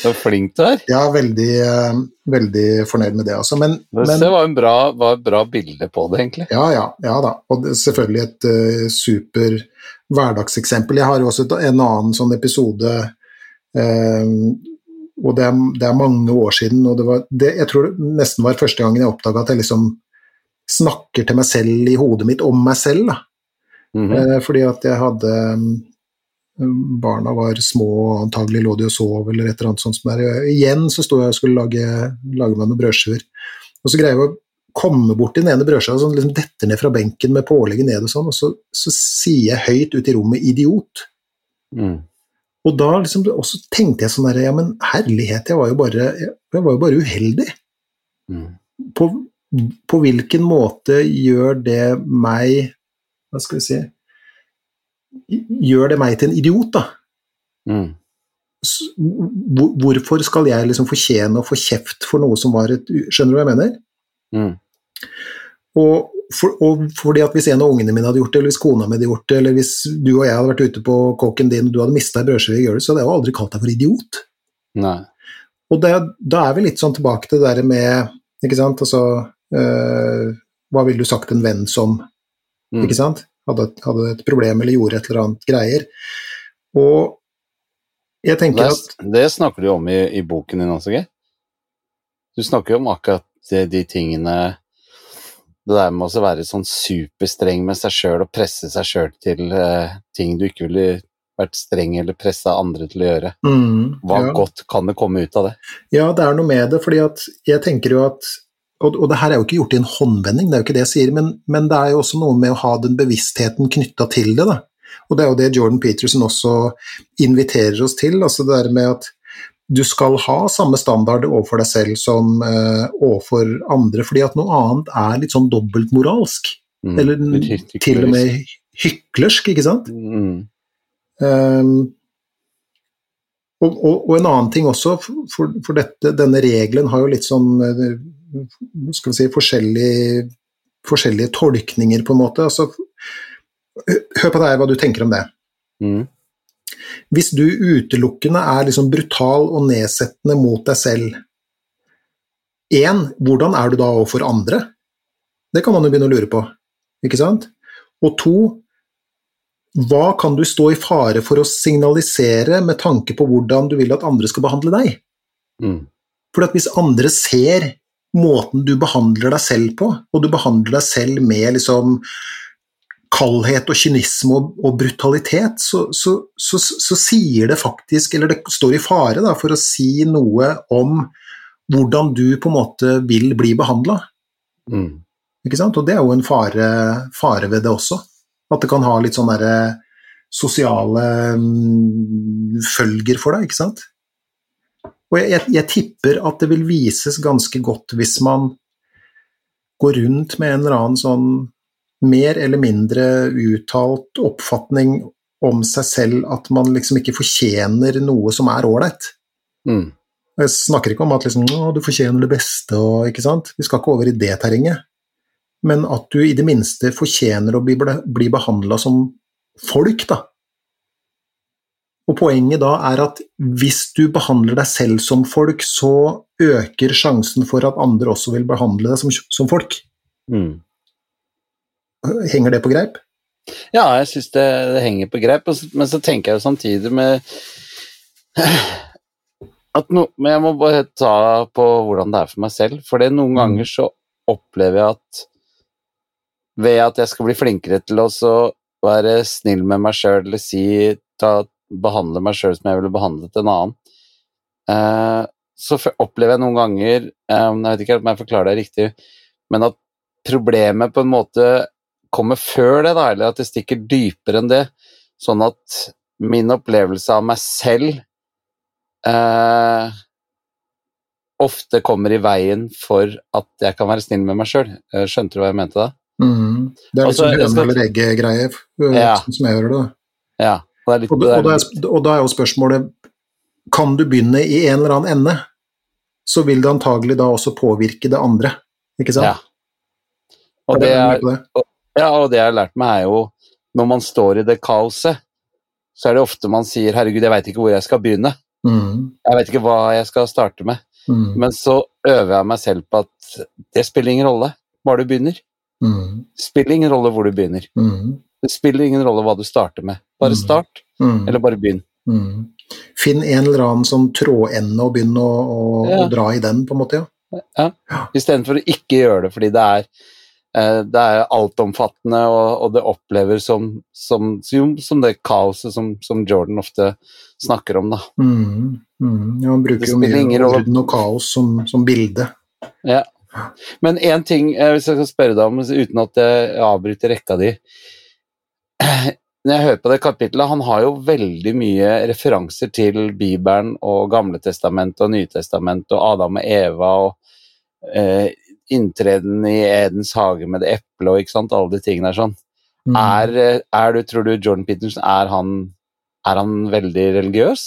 Så flink du er. Er veldig, eh, veldig fornøyd med det Altså. men, Det men var en bra, var et bra bilde på det, egentlig. ja, ja, ja da. Og det selvfølgelig et uh, super hverdagseksempel. Jeg har jo også et, en annen sånn episode uh, og det er, det er mange år siden, og det var, det, jeg tror det nesten var første gangen jeg oppdaga at jeg liksom snakker til meg selv i hodet mitt om meg selv. Da. Mhm. Eh, fordi at jeg hadde mm, Barna var små, og antagelig lå de og sov eller et eller annet sånt. som der. Igjen så sto jeg og skulle lage, lage meg noen brødskiver. Og så greier jeg å komme bort til den ene brødskiva sånn, liksom detter ned fra benken med pålegget ned og sånn, og så, så sier jeg høyt ut i rommet 'idiot'. Mm. Og da liksom, også tenkte jeg sånn der, ja men herlighet, jeg var jo bare, jeg var jo bare uheldig. Mm. På, på hvilken måte gjør det meg Hva skal vi si Gjør det meg til en idiot, da? Mm. Hvorfor skal jeg liksom fortjene å få kjeft for noe som var et Skjønner du hva jeg mener? Mm. Og, for, og fordi at hvis en av ungene mine hadde gjort det, eller hvis kona mi hadde gjort det, eller hvis du og jeg hadde vært ute på kåken din og du hadde mista ei brødskive i gulvet, så hadde jeg jo aldri kalt deg for idiot. Nei. Og det, da er vi litt sånn tilbake til det der med Ikke sant, altså øh, Hva ville du sagt en venn som Mm. Ikke sant? Hadde, hadde et problem eller gjorde et eller annet greier. Og jeg tenker Det, at det snakker du om i, i boken din også, Geir. Du snakker jo om akkurat de, de tingene Det der med å være sånn superstreng med seg sjøl og presse seg sjøl til eh, ting du ikke ville vært streng eller pressa andre til å gjøre. mm, Hva ja. godt kan det komme ut av det? Ja, det er noe med det, fordi at jeg tenker jo at og, og det her er jo ikke gjort i en håndvending, det er jo ikke det jeg sier, men, men det er jo også noe med å ha den bevisstheten knytta til det. da. Og det er jo det Jordan Peterson også inviterer oss til, altså det der med at du skal ha samme standard overfor deg selv som eh, overfor andre, fordi at noe annet er litt sånn dobbeltmoralsk. Mm. Eller til og med hyklersk, ikke sant? mm. Um, og, og, og en annen ting også, for, for dette, denne regelen har jo litt sånn eh, skal vi si, forskjellige, forskjellige tolkninger, på en måte. Altså, hør på det her, hva du tenker om det. Mm. Hvis du utelukkende er liksom brutal og nedsettende mot deg selv Én, hvordan er du da overfor andre? Det kan man jo begynne å lure på, ikke sant? Og to, hva kan du stå i fare for å signalisere med tanke på hvordan du vil at andre skal behandle deg? Mm. For at hvis andre ser måten du behandler deg selv på, og du behandler deg selv med liksom kaldhet og kynisme og, og brutalitet, så, så, så, så, sier det faktisk, eller det står i fare da, for å si noe om hvordan du på en måte vil bli behandla. Mm. Ikke sant? Og det er jo en fare, fare ved det også. At det kan ha litt sånne sosiale mm, følger for deg, ikke sant. Og jeg, jeg, jeg tipper at det vil vises ganske godt hvis man går rundt med en eller annen sånn mer eller mindre uttalt oppfatning om seg selv at man liksom ikke fortjener noe som er ålreit. Mm. Jeg snakker ikke om at liksom, du fortjener det beste, og, ikke sant? vi skal ikke over i det terrenget. Men at du i det minste fortjener å bli, bli behandla som folk, da. Og poenget da er at hvis du behandler deg selv som folk, så øker sjansen for at andre også vil behandle deg som, som folk. Mm. Henger det på greip? Ja, jeg syns det, det, henger på greip, men så tenker jeg jo samtidig med at no, Men jeg må bare ta på hvordan det er for meg selv, for det noen ganger så opplever jeg at ved at jeg skal bli flinkere til å være snill med meg sjøl, eller si ta, behandle meg sjøl som jeg ville behandlet en annen, eh, så opplever jeg noen ganger eh, Jeg vet ikke om jeg forklarer det riktig, men at problemet på en måte kommer før det, da, eller at det stikker dypere enn det. Sånn at min opplevelse av meg selv eh, ofte kommer i veien for at jeg kan være snill med meg sjøl. Skjønte du hva jeg mente da? Mm. Det er liksom Altså, høne skal- eller egget-greie, Ja. sånn som jeg hører det. Ja. Er litt, Og, da- og, da er, og da er jo spørsmålet Kan du begynne i en eller annen ende, så vil det antagelig da også påvirke det andre. Ikke sant? Ja. Og det er? Ja, og det jeg har lært meg, er jo når man står i det kaoset, så er det ofte man sier 'herregud, jeg veit ikke hvor jeg skal begynne'. Mm. Jeg veit ikke hva jeg skal starte med. Mm. Men så øver jeg meg selv på at det spiller ingen rolle bare du begynner. Mm. Spiller ingen rolle hvor du begynner. Mm. Det spiller ingen rolle hva du starter med. Bare Mm. start, Mm. eller bare begynn. Mm. Finn en eller annen sånn trådende og begynn å, å, Ja. å dra i den, på en måte. ja. Istedenfor å ikke gjøre det fordi det er eh, det er altomfattende, og, og det oppleves som, som, som, som det kaoset som, som Jordan ofte snakker om. Da. Mm. Mm. ja han bruker jo mye orden og kaos som, som bilde. Ja. Men én ting eh, hvis jeg skal spørre deg om, uten at jeg avbryter rekka di Når jeg hører på det kapitlet, han har jo veldig mye referanser til Bibelen og Gamletestamentet og Nytestamentet og Adam og Eva og eh, inntreden i Edens hage med det eplet og ikke sant, alle de tingene der sånn. Mm. Er, eh, er du, tror du Jordan Peterson, er han, er han veldig religiøs?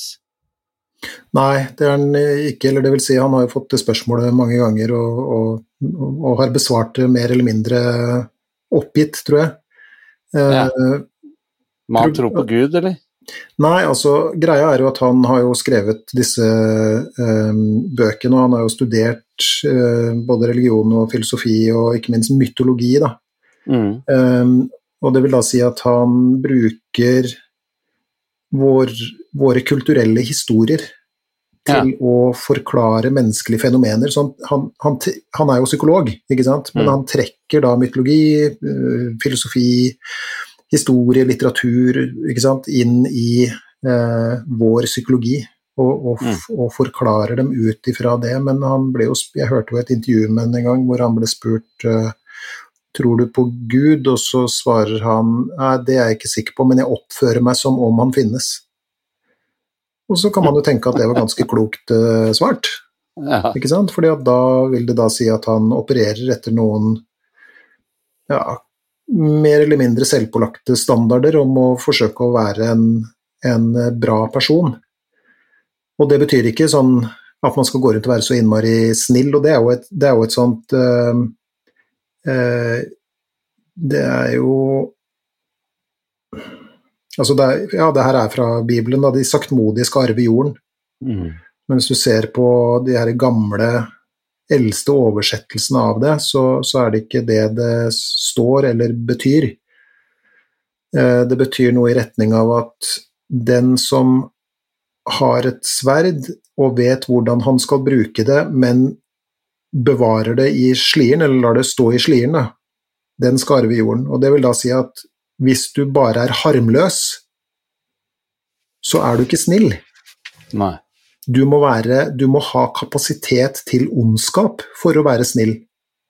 Nei, det er han ikke. Eller det vil si, han har jo fått det spørsmålet mange ganger og, og, og har besvart det mer eller mindre oppgitt, tror jeg. Ja. Man tror på Gud, eller? Nei, altså greia er jo at han har jo skrevet disse eh, bøkene, og han har jo studert eh, både religion og filosofi og ikke minst mytologi, da. Mm. Eh, og det vil da si at han bruker vår, våre kulturelle historier til å forklare menneskelige fenomener. Sånn, han, han, han, er jo psykolog, ikke sant? men Mm. han trekker da mytologi, eh, filosofi, historie, litteratur ikke sant? inn i eh, vår psykologi. Og, og, mm. og forklarer dem ut ifra det. Men han ble jo, jeg hørte jo et intervju med ham en gang hvor han ble spurt eh, tror du på Gud, og så svarer han nei, det er jeg ikke sikker på, men jeg oppfører meg som om han finnes. Og så kan man jo tenke at det var ganske klokt uh, svart. Ja. Ikke sant? Fordi da vil det da si at han opererer etter noen ja, mer eller mindre selvpålagte standarder om å forsøke å være en, en bra person. Og det betyr ikke sånn at man skal gå rundt og være så innmari snill, og det er jo et, det er jo et sånt uh, uh, Det er jo Altså det, er, ja, det her er fra Bibelen, da. De saktmodige skal arve jorden. Mm. Men hvis du ser på de her gamle, eldste oversettelsene av det, så, så er det ikke det det står eller betyr. Eh, Det betyr noe i retning av at den som har et sverd og vet hvordan han skal bruke det, men bevarer det i slieren, eller lar det stå i slieren, da, den skal arve jorden. Og det vil da si at hvis du bare er harmløs, så er du ikke snill Nei. du må, være, du må ha kapasitet til ondskap for å være snill.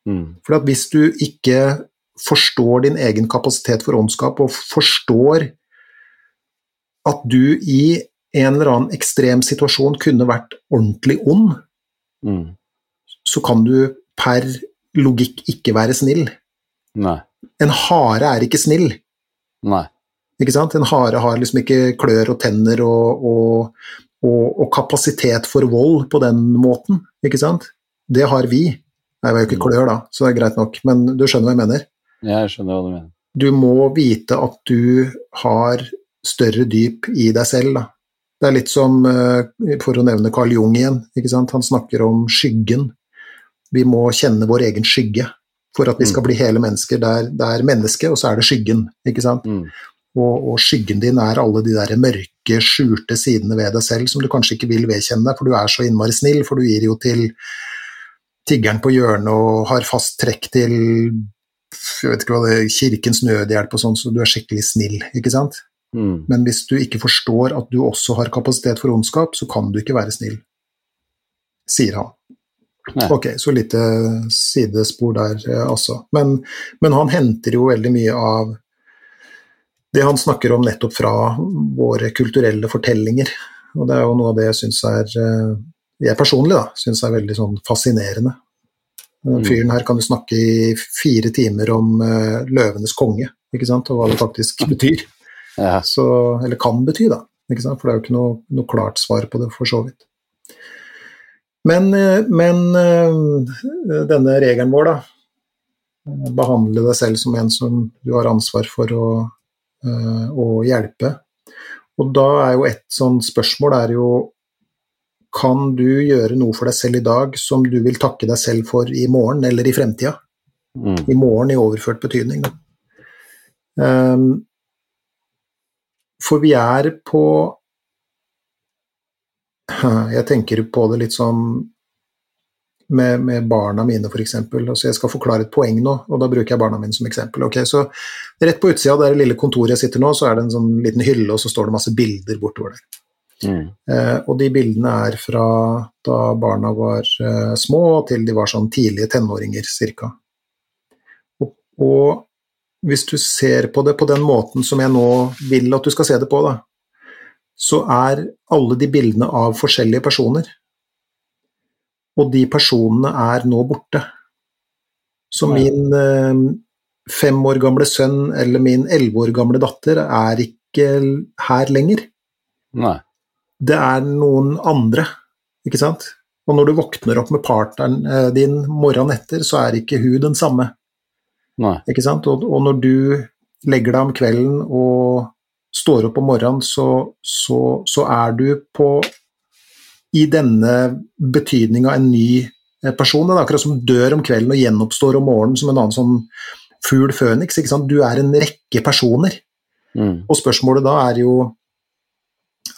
Mm. For at hvis du ikke forstår din egen kapasitet for ondskap, og forstår at du i en eller annen ekstrem situasjon kunne vært ordentlig ond, Mm. så kan du per logikk ikke være snill. Nei. En hare er ikke snill. Nei. Ikke sant? En hare har liksom ikke klør og tenner og, og, og, og kapasitet for vold på den måten, ikke sant? Det har vi. Nei, vi har jo ikke klør da, så det er greit nok, men du skjønner hva jeg mener? Jeg skjønner hva du mener. Du må vite at du har større dyp i deg selv, da. Det er litt som, eh, for å nevne Carl Jung igjen, han snakker om skyggen. Vi må kjenne vår egen skygge for at vi skal bli hele mennesker. Det er, det er mennesket, og så er det skyggen, ikke sant? Mm. Og, og skyggen din er alle de der mørke, skjulte sidene ved deg selv som du kanskje ikke vil vedkjenne deg, for du er så innmari snill, for du gir jo til tiggeren på hjørnet og har fast trekk til jeg vet ikke hva det er, Kirkens Nødhjelp og sånn, så du er skikkelig snill, ikke sant? Mm. Men hvis du ikke forstår at du også har kapasitet for ondskap, så kan du ikke være snill, sier han. Nei. Ok, så lite sidespor der, eh, altså. Men, men han henter jo veldig mye av det han snakker om nettopp fra våre kulturelle fortellinger. Og det er jo noe av det jeg syns er eh, Jeg personlig da, syns er veldig sånn fascinerende. Mm. fyren her kan jo snakke i fire timer om eh, løvenes konge, ikke sant, og hva det faktisk betyr. Ja. Så, eller kan bety, da. For det er jo ikke noe, noe klart svar på det, for så vidt. Men, eh, men eh, denne regelen vår, da. eh, Behandle deg selv som en som du har ansvar for å, å hjelpe. Og da er jo et sånn spørsmål er jo Kan du gjøre noe for deg selv i dag som du vil takke deg selv for i morgen eller i fremtida? Mm. i morgen i overført betydning. Da. Um, for vi er på Jeg tenker på det litt sånn med, med barna mine, f.eks. Altså jeg skal forklare et poeng nå, og da bruker jeg barna mine som eksempel. Okay, så Rett på utsida av det lille kontoret jeg sitter nå, så er det en sånn liten hylle, og så står det masse bilder bortover der. Mm. Eh, og de bildene er fra da barna var eh, små til de var sånn tidlige tenåringer cirka. Og, og hvis du ser på det på den måten som jeg nå vil at du skal se det på, da, så er alle de bildene av forskjellige personer. Og de personene er nå borte. Så min eh, fem år gamle sønn eller min elleve år gamle datter er ikke her lenger Nei. det er noen andre, ikke sant? Og når du våkner opp med partneren eh, din morgenen etter, så er ikke hun den samme. Nei. Ikke sant? Og, og når du legger deg om kvelden og står opp om morgenen, så, så, så er du på i denne betydninga en ny eh, person. Det er akkurat som dør om kvelden og gjenoppstår om morgenen som en annen sånn fugl føniks. Du er en rekke personer. Mm. Og spørsmålet da er jo,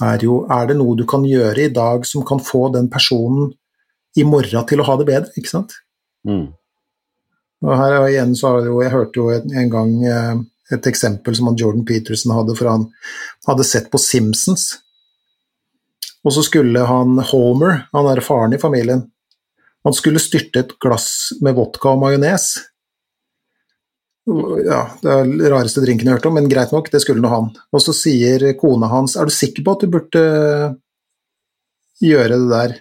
er jo Er det noe du kan gjøre i dag som kan få den personen i morgen til å ha det bedre, ikke sant? Mm. Og her er igjen så har jo, Jeg hørte jo en, en gang eh, et eksempel som han Jordan Peterson hadde, for han hadde sett på Simpsons. Og så skulle han Homer, han er faren i familien, han skulle styrte et glass med vodka og majones. Ja, det er den rareste drinken jeg har hørt om, men greit nok, det skulle nå han. Og så sier kona hans er du sikker på at du burde gjøre det der?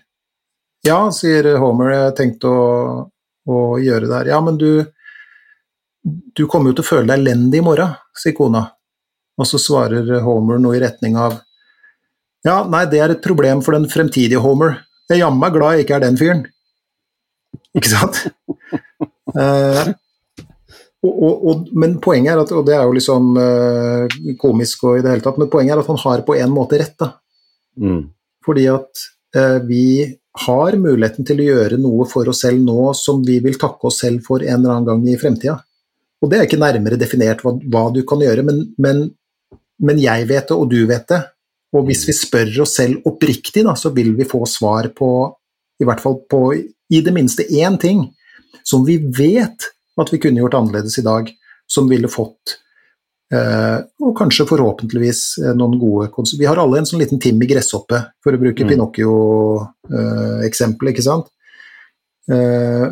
Ja, sier Homer, jeg har tenkt å, å gjøre det der. Ja, men du, du kommer jo til å føle deg elendig i morgen, sier kona. Og så svarer Homer noe i retning av Ja, nei, det er et problem for den fremtidige Homer. Jeg er jammen meg glad jeg ikke er den fyren. Ikke sant? Eh, og, og, og, men poenget er at, og det er jo liksom eh, komisk og i det hele tatt, men poenget er at han har på en måte rett, da. Mm. Fordi at eh, vi har muligheten til å gjøre noe for oss selv nå som vi vil takke oss selv for en eller annen gang i fremtida. Og det er ikke nærmere definert hva, hva du kan gjøre, men, men, men, jeg vet det, og du vet det. Og hvis vi spør oss selv oppriktig, da, så vil vi få svar på i hvert fall på i det minste én ting som vi vet at vi kunne gjort annerledes i dag, som ville fått eh, og kanskje forhåpentligvis eh, noen gode konsekvenser. Vi har alle en sånn liten Tim i gresshoppet, for å bruke Mm. Pinocchio-eksempelet, ikke sant. Eh,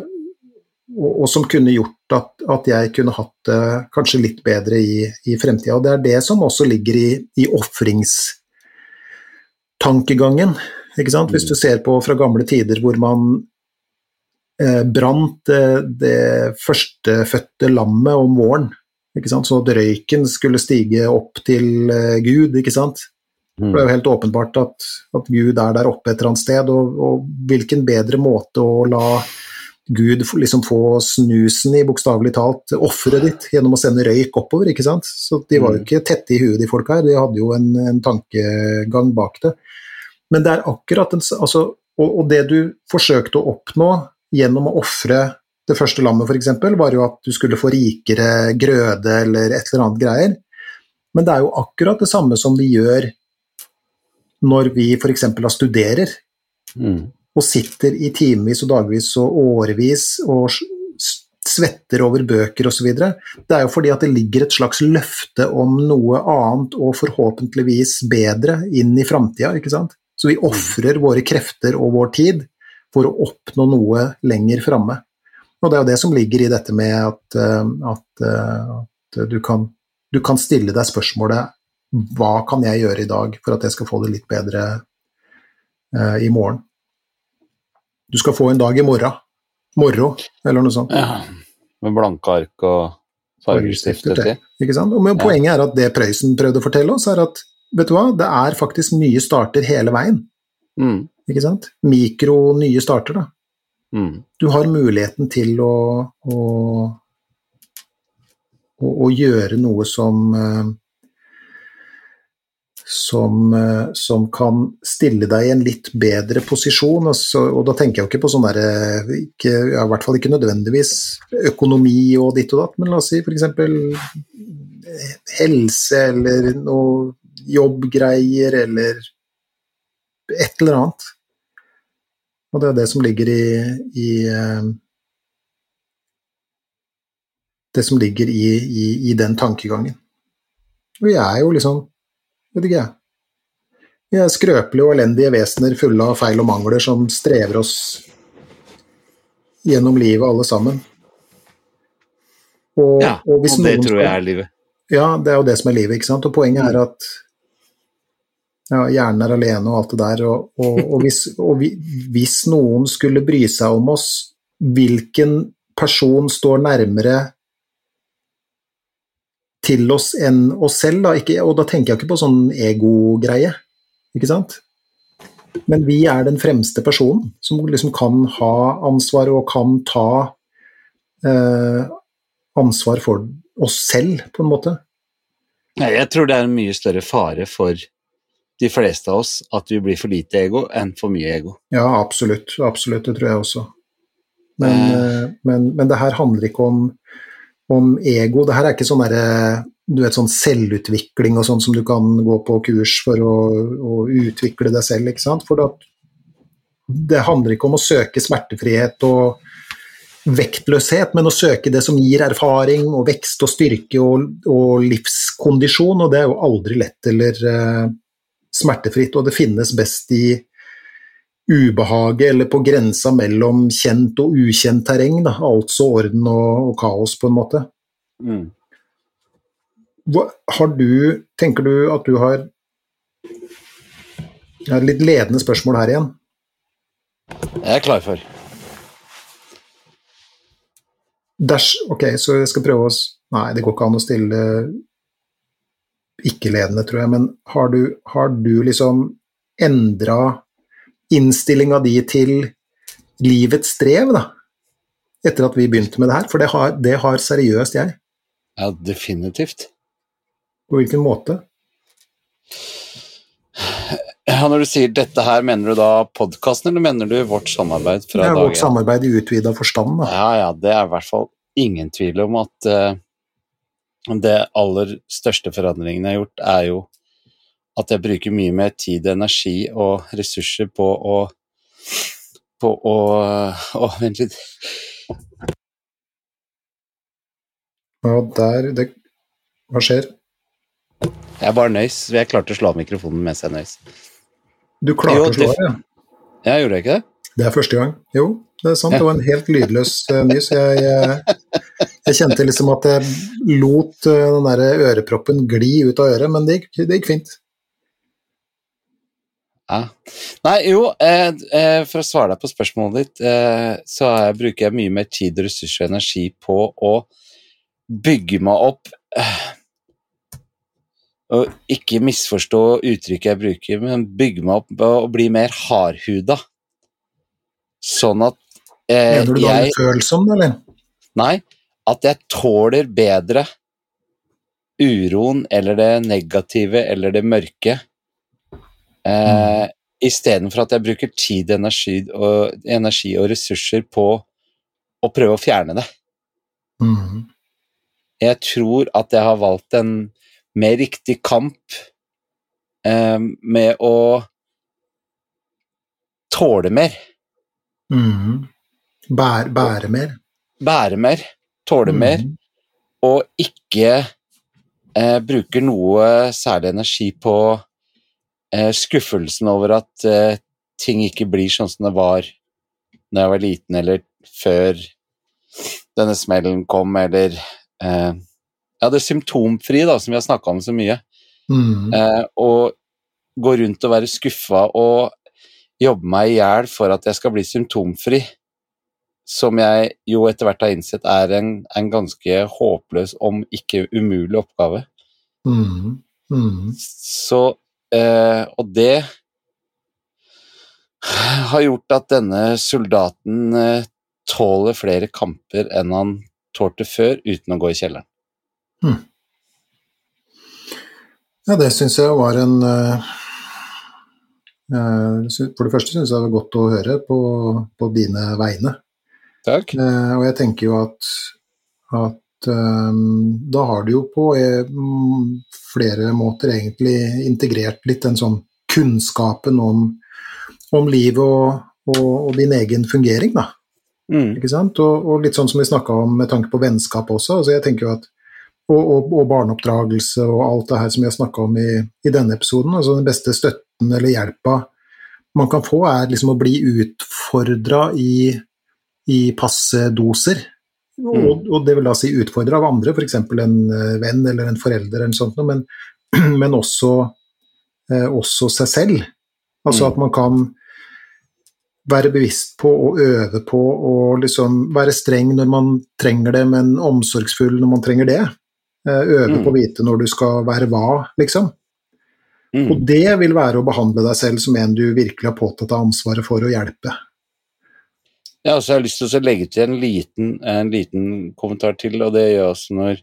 og, og som kunne gjort at, at jeg kunne hatt det kanskje litt bedre i, i fremtida. Det er det som også ligger i, i ofringstankegangen. Hvis du ser på fra gamle tider hvor man eh, brant eh, det førstefødte lammet om våren, så at røyken skulle stige opp til eh, Gud, ikke sant. Det er jo helt åpenbart at, at Gud er der oppe et eller annet sted, og, og hvilken bedre måte å la Gud liksom få snusen i, bokstavelig talt, offeret ditt gjennom å sende røyk oppover, ikke sant. Så de var jo Mm. ikke tette i huet, de folka her, de hadde jo en, en tankegang bak det. Men det er akkurat en, altså, og, og det du forsøkte å oppnå gjennom å ofre det første lammet, f.eks., var jo at du skulle få rikere grøde eller et eller annet greier. Men det er jo akkurat det samme som vi gjør når vi f.eks. studerer Mm. Og sitter i timevis og dagvis og årevis og svetter over bøker osv. Det er jo fordi at det ligger et slags løfte om noe annet og forhåpentligvis bedre inn i framtida. Så vi ofrer våre krefter og vår tid for å oppnå noe lenger framme. Og det er jo det som ligger i dette med at, eh, at, eh, at du, kan, du kan stille deg spørsmålet hva kan jeg gjøre i dag for at jeg skal få det litt bedre uh, i morgen? Du skal få en dag i morgen. Morro, eller noe sånt. Ja. Med blanke ark og fargestifter til. Ikke sant? Og men Poenget er at det Prøysen prøvde å fortelle oss, er at vet du hva, det er faktisk nye starter hele veien. Mm. Ikke sant? Mikro nye starter, da. Mm. Du har muligheten til å, å, å, å gjøre noe som eh, som, eh, som kan stille deg i en litt bedre posisjon. Altså, og da tenker jeg jo ikke på sånn derre ja, I hvert fall ikke nødvendigvis økonomi og ditt og datt, men la oss si f.eks. helse eller noe jobbgreier eller et eller annet. Og det er det som ligger i, i eh, Det som ligger i, i, i den tankegangen. Vi er jo liksom Vet ikke jeg. Vi er skrøpelige og elendige vesener fulle av feil og mangler som strever oss gjennom livet, alle sammen. Og, Ja, og og det tror jeg er livet. ja, det er jo det som er livet, ikke sant. Og poenget er at ja, hjernen er alene og alt det der. Og, og, hvis, vi, hvis noen skulle bry seg om oss, hvilken person står nærmere til oss enn oss selv? Da? Ikke, og da tenker jeg ikke på sånn ego-greie, ikke sant? men vi er den fremste personen som liksom kan ha ansvar og kan ta eh, ansvar for oss selv, på en måte. Jeg tror det er en mye større fare for de fleste av oss at vi blir for lite ego enn for mye ego. Ja, absolutt. Absolutt, det tror jeg også. Men, eh, men, men det her handler ikke om, om ego. Det her er ikke sånn derre du vet, sånn selvutvikling og sånn som du kan gå på kurs for å, å utvikle deg selv, ikke sant. For det, det handler ikke om å søke smertefrihet og vektløshet, men å søke det som gir erfaring og vekst og styrke og, og livskondisjon, og det er jo aldri lett eller uh, smertefritt, og det finnes best i ubehaget eller på grensa mellom kjent og ukjent terreng, da. altså orden og, og, kaos, på en måte. Mm. Hva, har du, tenker du at du har Jeg har et litt ledende spørsmål her igjen. Jeg er klar for. Dash, ok, så jeg skal prøve å Nei, det går ikke an å stille ikke-ledende, tror jeg, men har du, har du liksom endra innstillinga di til livets strev, da? Etter at vi begynte med det her? For det har, det har seriøst jeg. Ja, definitivt. På hvilken måte? Ja, Når du sier dette her, mener du da podkasten, eller mener du vårt samarbeid fra dag én? Vårt samarbeid i utvida forstand, da. Ja, ja, det er i hvert fall ingen tvil om at uh, det aller største forandringen jeg har gjort, er jo at jeg bruker mye mer tid, energi og ressurser på å på å Å, vent litt. Ja, der det, Hva skjer? Jeg bare nøys. Jeg klarte å slå av mikrofonen mens jeg nøys. Du klarte å slå av, ja? Jeg gjorde ikke det? Det er første gang. Jo, det er sant. Det var en helt lydløs uh, nys. Jeg, jeg, jeg, kjente liksom at jeg lot uh, den der øreproppen gli ut av øret, men det gikk, det gikk fint. Ja. Nei, jo, eh, eh, for å svare deg på spørsmålet ditt, eh, så jeg, bruker jeg mye mer tid, ressurser og energi på å bygge meg opp eh, og ikke misforstå uttrykket jeg bruker, men bygge meg opp og bli mer hardhuda. Sånn at eh, Mener du da jeg, eller? Nei, at jeg tåler bedre uroen eller det negative eller det mørke. Eh, mm. Istedenfor at jeg bruker tid, energi og, energi og ressurser på å prøve å fjerne det. Mm. Jeg tror at jeg har valgt en mer riktig kamp eh, med å tåle mer. Mm. Bære, bære mer? Bære mer, tåle mm. mer, og ikke eh, bruker noe særlig energi på skuffelsen over at eh, ting ikke blir sånn som det var da jeg var liten, eller før denne smellen kom, eller eh, ja, det symptomfrie, da, som vi har snakka om så mye. Mm. Eh, og gå rundt og være skuffa og jobbe meg i hjel for at jeg skal bli symptomfri, som jeg jo etter hvert har innsett er en, en ganske håpløs, om ikke umulig oppgave. Mm. Mm. Så eh, Og det har gjort at denne soldaten eh, tåler flere kamper enn han tålte før, uten å gå i kjelleren. Hmm. Ja, det syns jeg var en uh, For det første syns jeg det var godt å høre på, på dine vegne. Takk. Uh, og jeg tenker jo at, at da har du jo på flere måter egentlig integrert litt den sånn kunnskapen om, om livet og, og, og, din egen fungering, da. Mm. Ikke sant? Og, og, litt sånn som vi snakka om med tanke på vennskap også. altså Jeg tenker jo at og, barneoppdragelse og alt det her som vi har snakka om i, i, denne episoden. altså Den beste støtten eller hjelpa man kan få, er liksom å bli utfordra i, i passe doser. Mm. Og, og, det vil da si utfordre av andre, f.eks. en eh, venn eller en forelder, eller sånt, men, men også, eh, også, seg selv. Altså mm. at man kan være bevisst på og øve på å liksom være streng når man trenger det, men omsorgsfull når man trenger det. Eh, øve mm. på å vite når du skal være hva, liksom. Og Mm. det vil være å behandle deg selv som en du virkelig har påtatt deg ansvaret for å hjelpe. Ja, og så har jeg lyst til å legge til en liten, en liten kommentar til, og det gjør jeg også når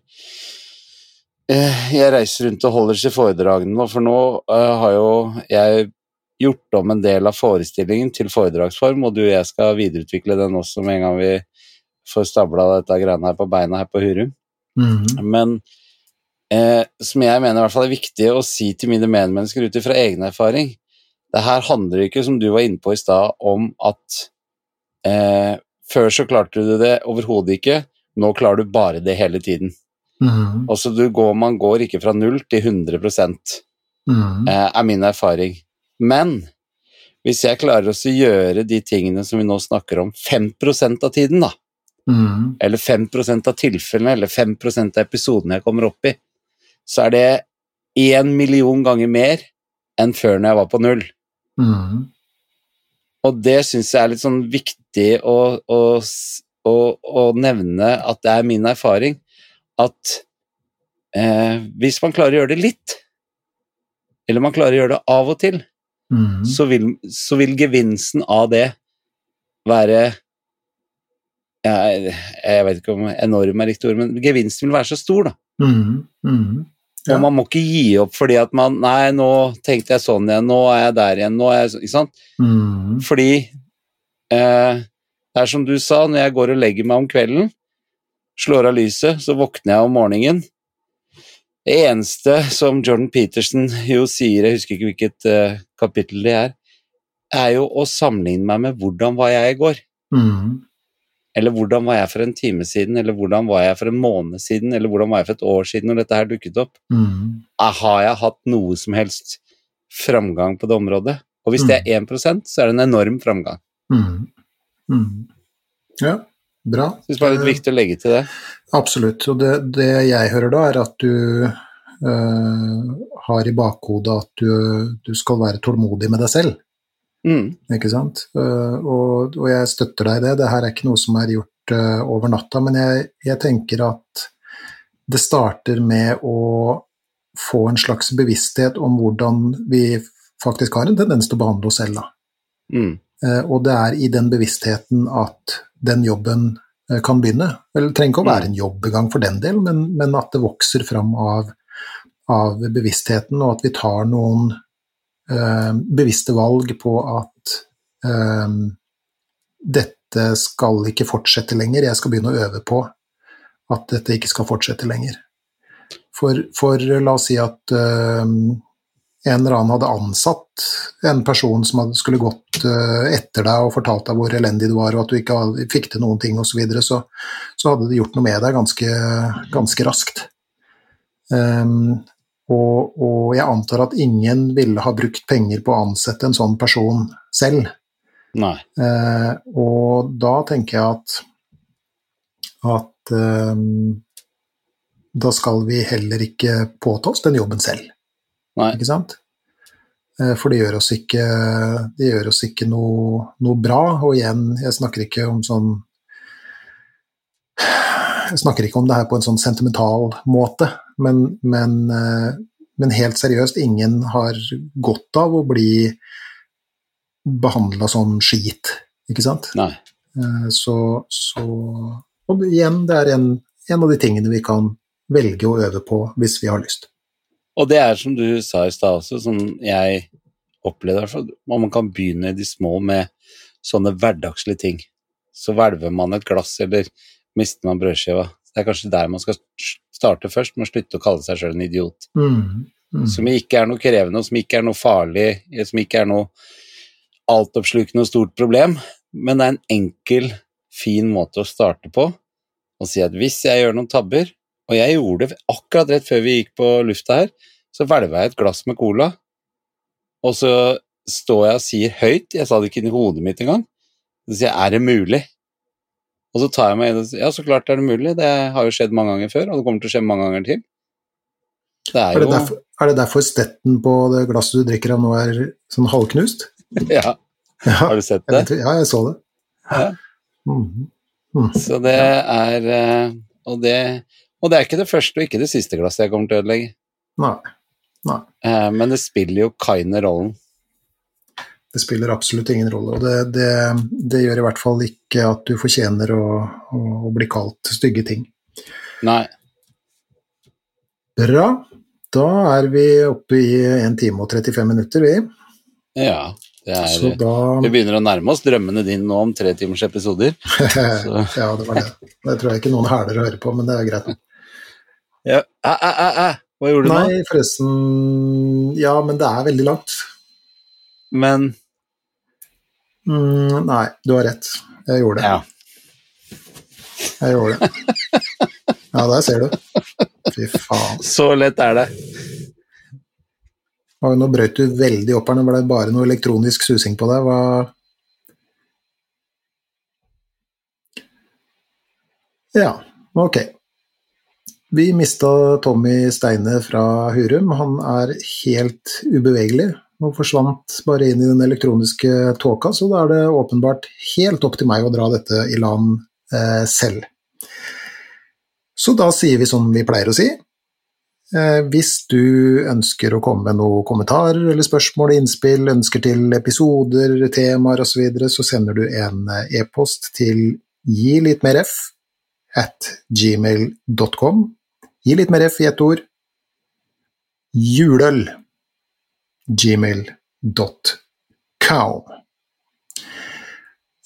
eh, jeg reiser rundt og holder disse foredragene nå, for nå eh, har jo jeg gjort om en del av forestillingen til foredragsform, og du og jeg skal videreutvikle den også med en gang vi får stabla dette greiene her på beina her på Hurum. Mhm. Men eh, som jeg mener i hvert fall er viktig å si til mine medmennesker ut ifra egen erfaring Det her handler ikke, som du var inne på i stad, om at eh, før så klarte du det overhodet ikke, nå klarer du bare det hele tiden. Mm. Altså du går, Man går ikke fra null til 100 mm. eh, er min erfaring. Men hvis jeg klarer å gjøre de tingene som vi nå snakker om, 5% av tiden, da, mm. eller 5% av tilfellene, eller 5% av episodene jeg kommer opp i, så er det én million ganger mer enn før når jeg var på null. Mm. Og det syns jeg er litt sånn viktig å, å, å, å nevne at det er min erfaring at eh, hvis man klarer å gjøre det litt, eller man klarer å gjøre det av og til, mm. så, vil, så vil gevinsten av det være jeg, jeg vet ikke om enorm er riktig ord, men gevinsten vil være så stor, da. Mm. Mm. Ja. Og man må ikke gi opp fordi at man Nei, nå tenkte jeg sånn igjen, nå er jeg der igjen, nå er jeg sånn Ikke sant? Mm. Fordi eh, det er som du sa, når jeg går og legger meg om kvelden, slår av lyset, så våkner jeg om morgenen. Det eneste som Jordan Peterson jo sier, jeg husker ikke hvilket eh, kapittel det er, er jo å sammenligne meg med hvordan var jeg i går. Mm. Eller hvordan var jeg for en time siden, eller hvordan var jeg for en måned siden, eller hvordan var jeg for et år siden når dette her dukket opp. Mhm. Ah, Har jeg hatt noe som helst framgang på det området? Og hvis det er 1% så er det en enorm framgang. Mhm. Mm. Ja, bra. Jeg bare det er litt viktig å legge til det. Absolutt. Og det, det jeg hører da, er at du øh, har i bakhodet at du, du skal være tålmodig med deg selv. Mm. Ikke sant? Eh, og, og jeg støtter deg i det. Det her er ikke noe som er gjort uh, over natta, men jeg, jeg tenker at det starter med å få en slags bevissthet om hvordan vi faktisk har en tendens til å behandle oss selv. Da. Mm. Eh, og det er i den bevisstheten at den jobben eh, kan begynne. Eller trenger ikke å være en jobb engang for den del, men, men at det vokser fram av, av bevisstheten, og at vi tar noen eh, bevisste valg på at eh, dette skal ikke fortsette lenger, jeg skal begynne å øve på at dette ikke skal fortsette lenger. For, for la oss si at eh, en eller annen hadde ansatt en person som skulle gått eh, etter deg og fortalt deg hvor elendig du var, og at du ikke fikk til noen ting osv., så, videre, så så hadde det gjort noe med deg ganske, ganske raskt. Um, og, og jeg antar at ingen ville ha brukt penger på å ansette en sånn person selv. Nei. Uh, og da tenker jeg at at um, da skal vi heller ikke påta oss den jobben selv. Nei. Ikke sant? Eh, For det gjør oss ikke, det gjør oss ikke noe, noe bra. Og igjen, jeg snakker ikke om sånn Jeg snakker ikke om det her på en sånn sentimental måte, men, men, eh, men helt seriøst, ingen har godt av å bli behandla som skit, ikke sant? Nei. Eh, Så, så Og igjen, det er en, en av de tingene vi kan velge å øve på hvis vi har lyst. Og det er som du sa i stad også, som jeg opplevde i hvert fall, man kan begynne i de små med sånne hverdagslige ting. Så hvelver man et glass, eller mister man brødskiva. Det er kanskje der man skal starte først, med å slutte å kalle seg sjøl en idiot. Mm. Mm. Som ikke er noe krevende, og som ikke er noe farlig, som ikke er noe altoppslukende og stort problem, men det er en enkel, fin måte å starte på, og si at hvis jeg gjør noen tabber, og jeg gjorde det akkurat rett før vi gikk på lufta her, så hvelva jeg et glass med cola, og så står jeg og sier høyt, jeg sa det ikke inni hodet mitt engang, så sier jeg, er det mulig? Og så tar jeg meg inn og sier, ja, så klart er det mulig, det har jo skjedd mange ganger før, og det kommer til å skje mange ganger til. Det er Er det, jo derfor, er det derfor stetten på det glasset du drikker av nå er sånn halvknust? Ja, Ja, har du sett det? ja jeg så det. Ja. Mm -hmm. Mm. Så det er eh, og det, og det er ikke det første og ikke det siste glasset jeg kommer til å ødelegge. Nei. Nei. Eh, men det spiller jo Kaine rollen. Det spiller absolutt ingen rolle, og det, det, det gjør i hvert fall ikke at du fortjener å, å, bli kalt stygge ting. Nei. Bra. Da er vi oppe i 1 time og 35 minutter, vi. Ja. Det er, da vi begynner å nærme oss drømmene dine nå om tre timers episoder. Ja, det var det. Det tror jeg ikke noen hæler å høre på, men det er greit. Ja. Æ, æ, æ, æ. Hva gjorde du nå? Nei, forresten Ja, men det er veldig langt. Men Mm, nei, du har rett. Jeg gjorde det. ja. Jeg gjorde det. Ja, der ser du. Fy faen. Så lett er det. Og Nå brøt du veldig opp her, nå ble det bare noe elektronisk susing på deg. Hva Ja, ok. Vi mista Tommy Steine fra Hurum. Han er helt ubevegelig og forsvant bare inn i den elektroniske tåka, så da er det åpenbart helt opp til meg å dra dette i land eh, selv. Så da sier vi som vi pleier å si. Eh, hvis du ønsker å komme med noen kommentarer eller spørsmål, innspill, ønsker til episoder, temaer osv., så, videre, så sender du en eh, e-post til gi litt mer f at gmail.com. Gi litt mer f i ett ord. Juløl. gmail.com.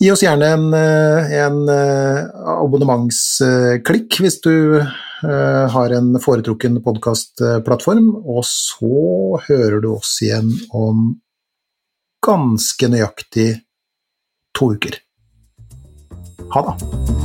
Gi oss gjerne en, eh, en eh, abonnementsklikk hvis du eh, har en foretrukken podkastplattform, og så hører du oss igjen om ganske nøyaktig to uker. Ha det.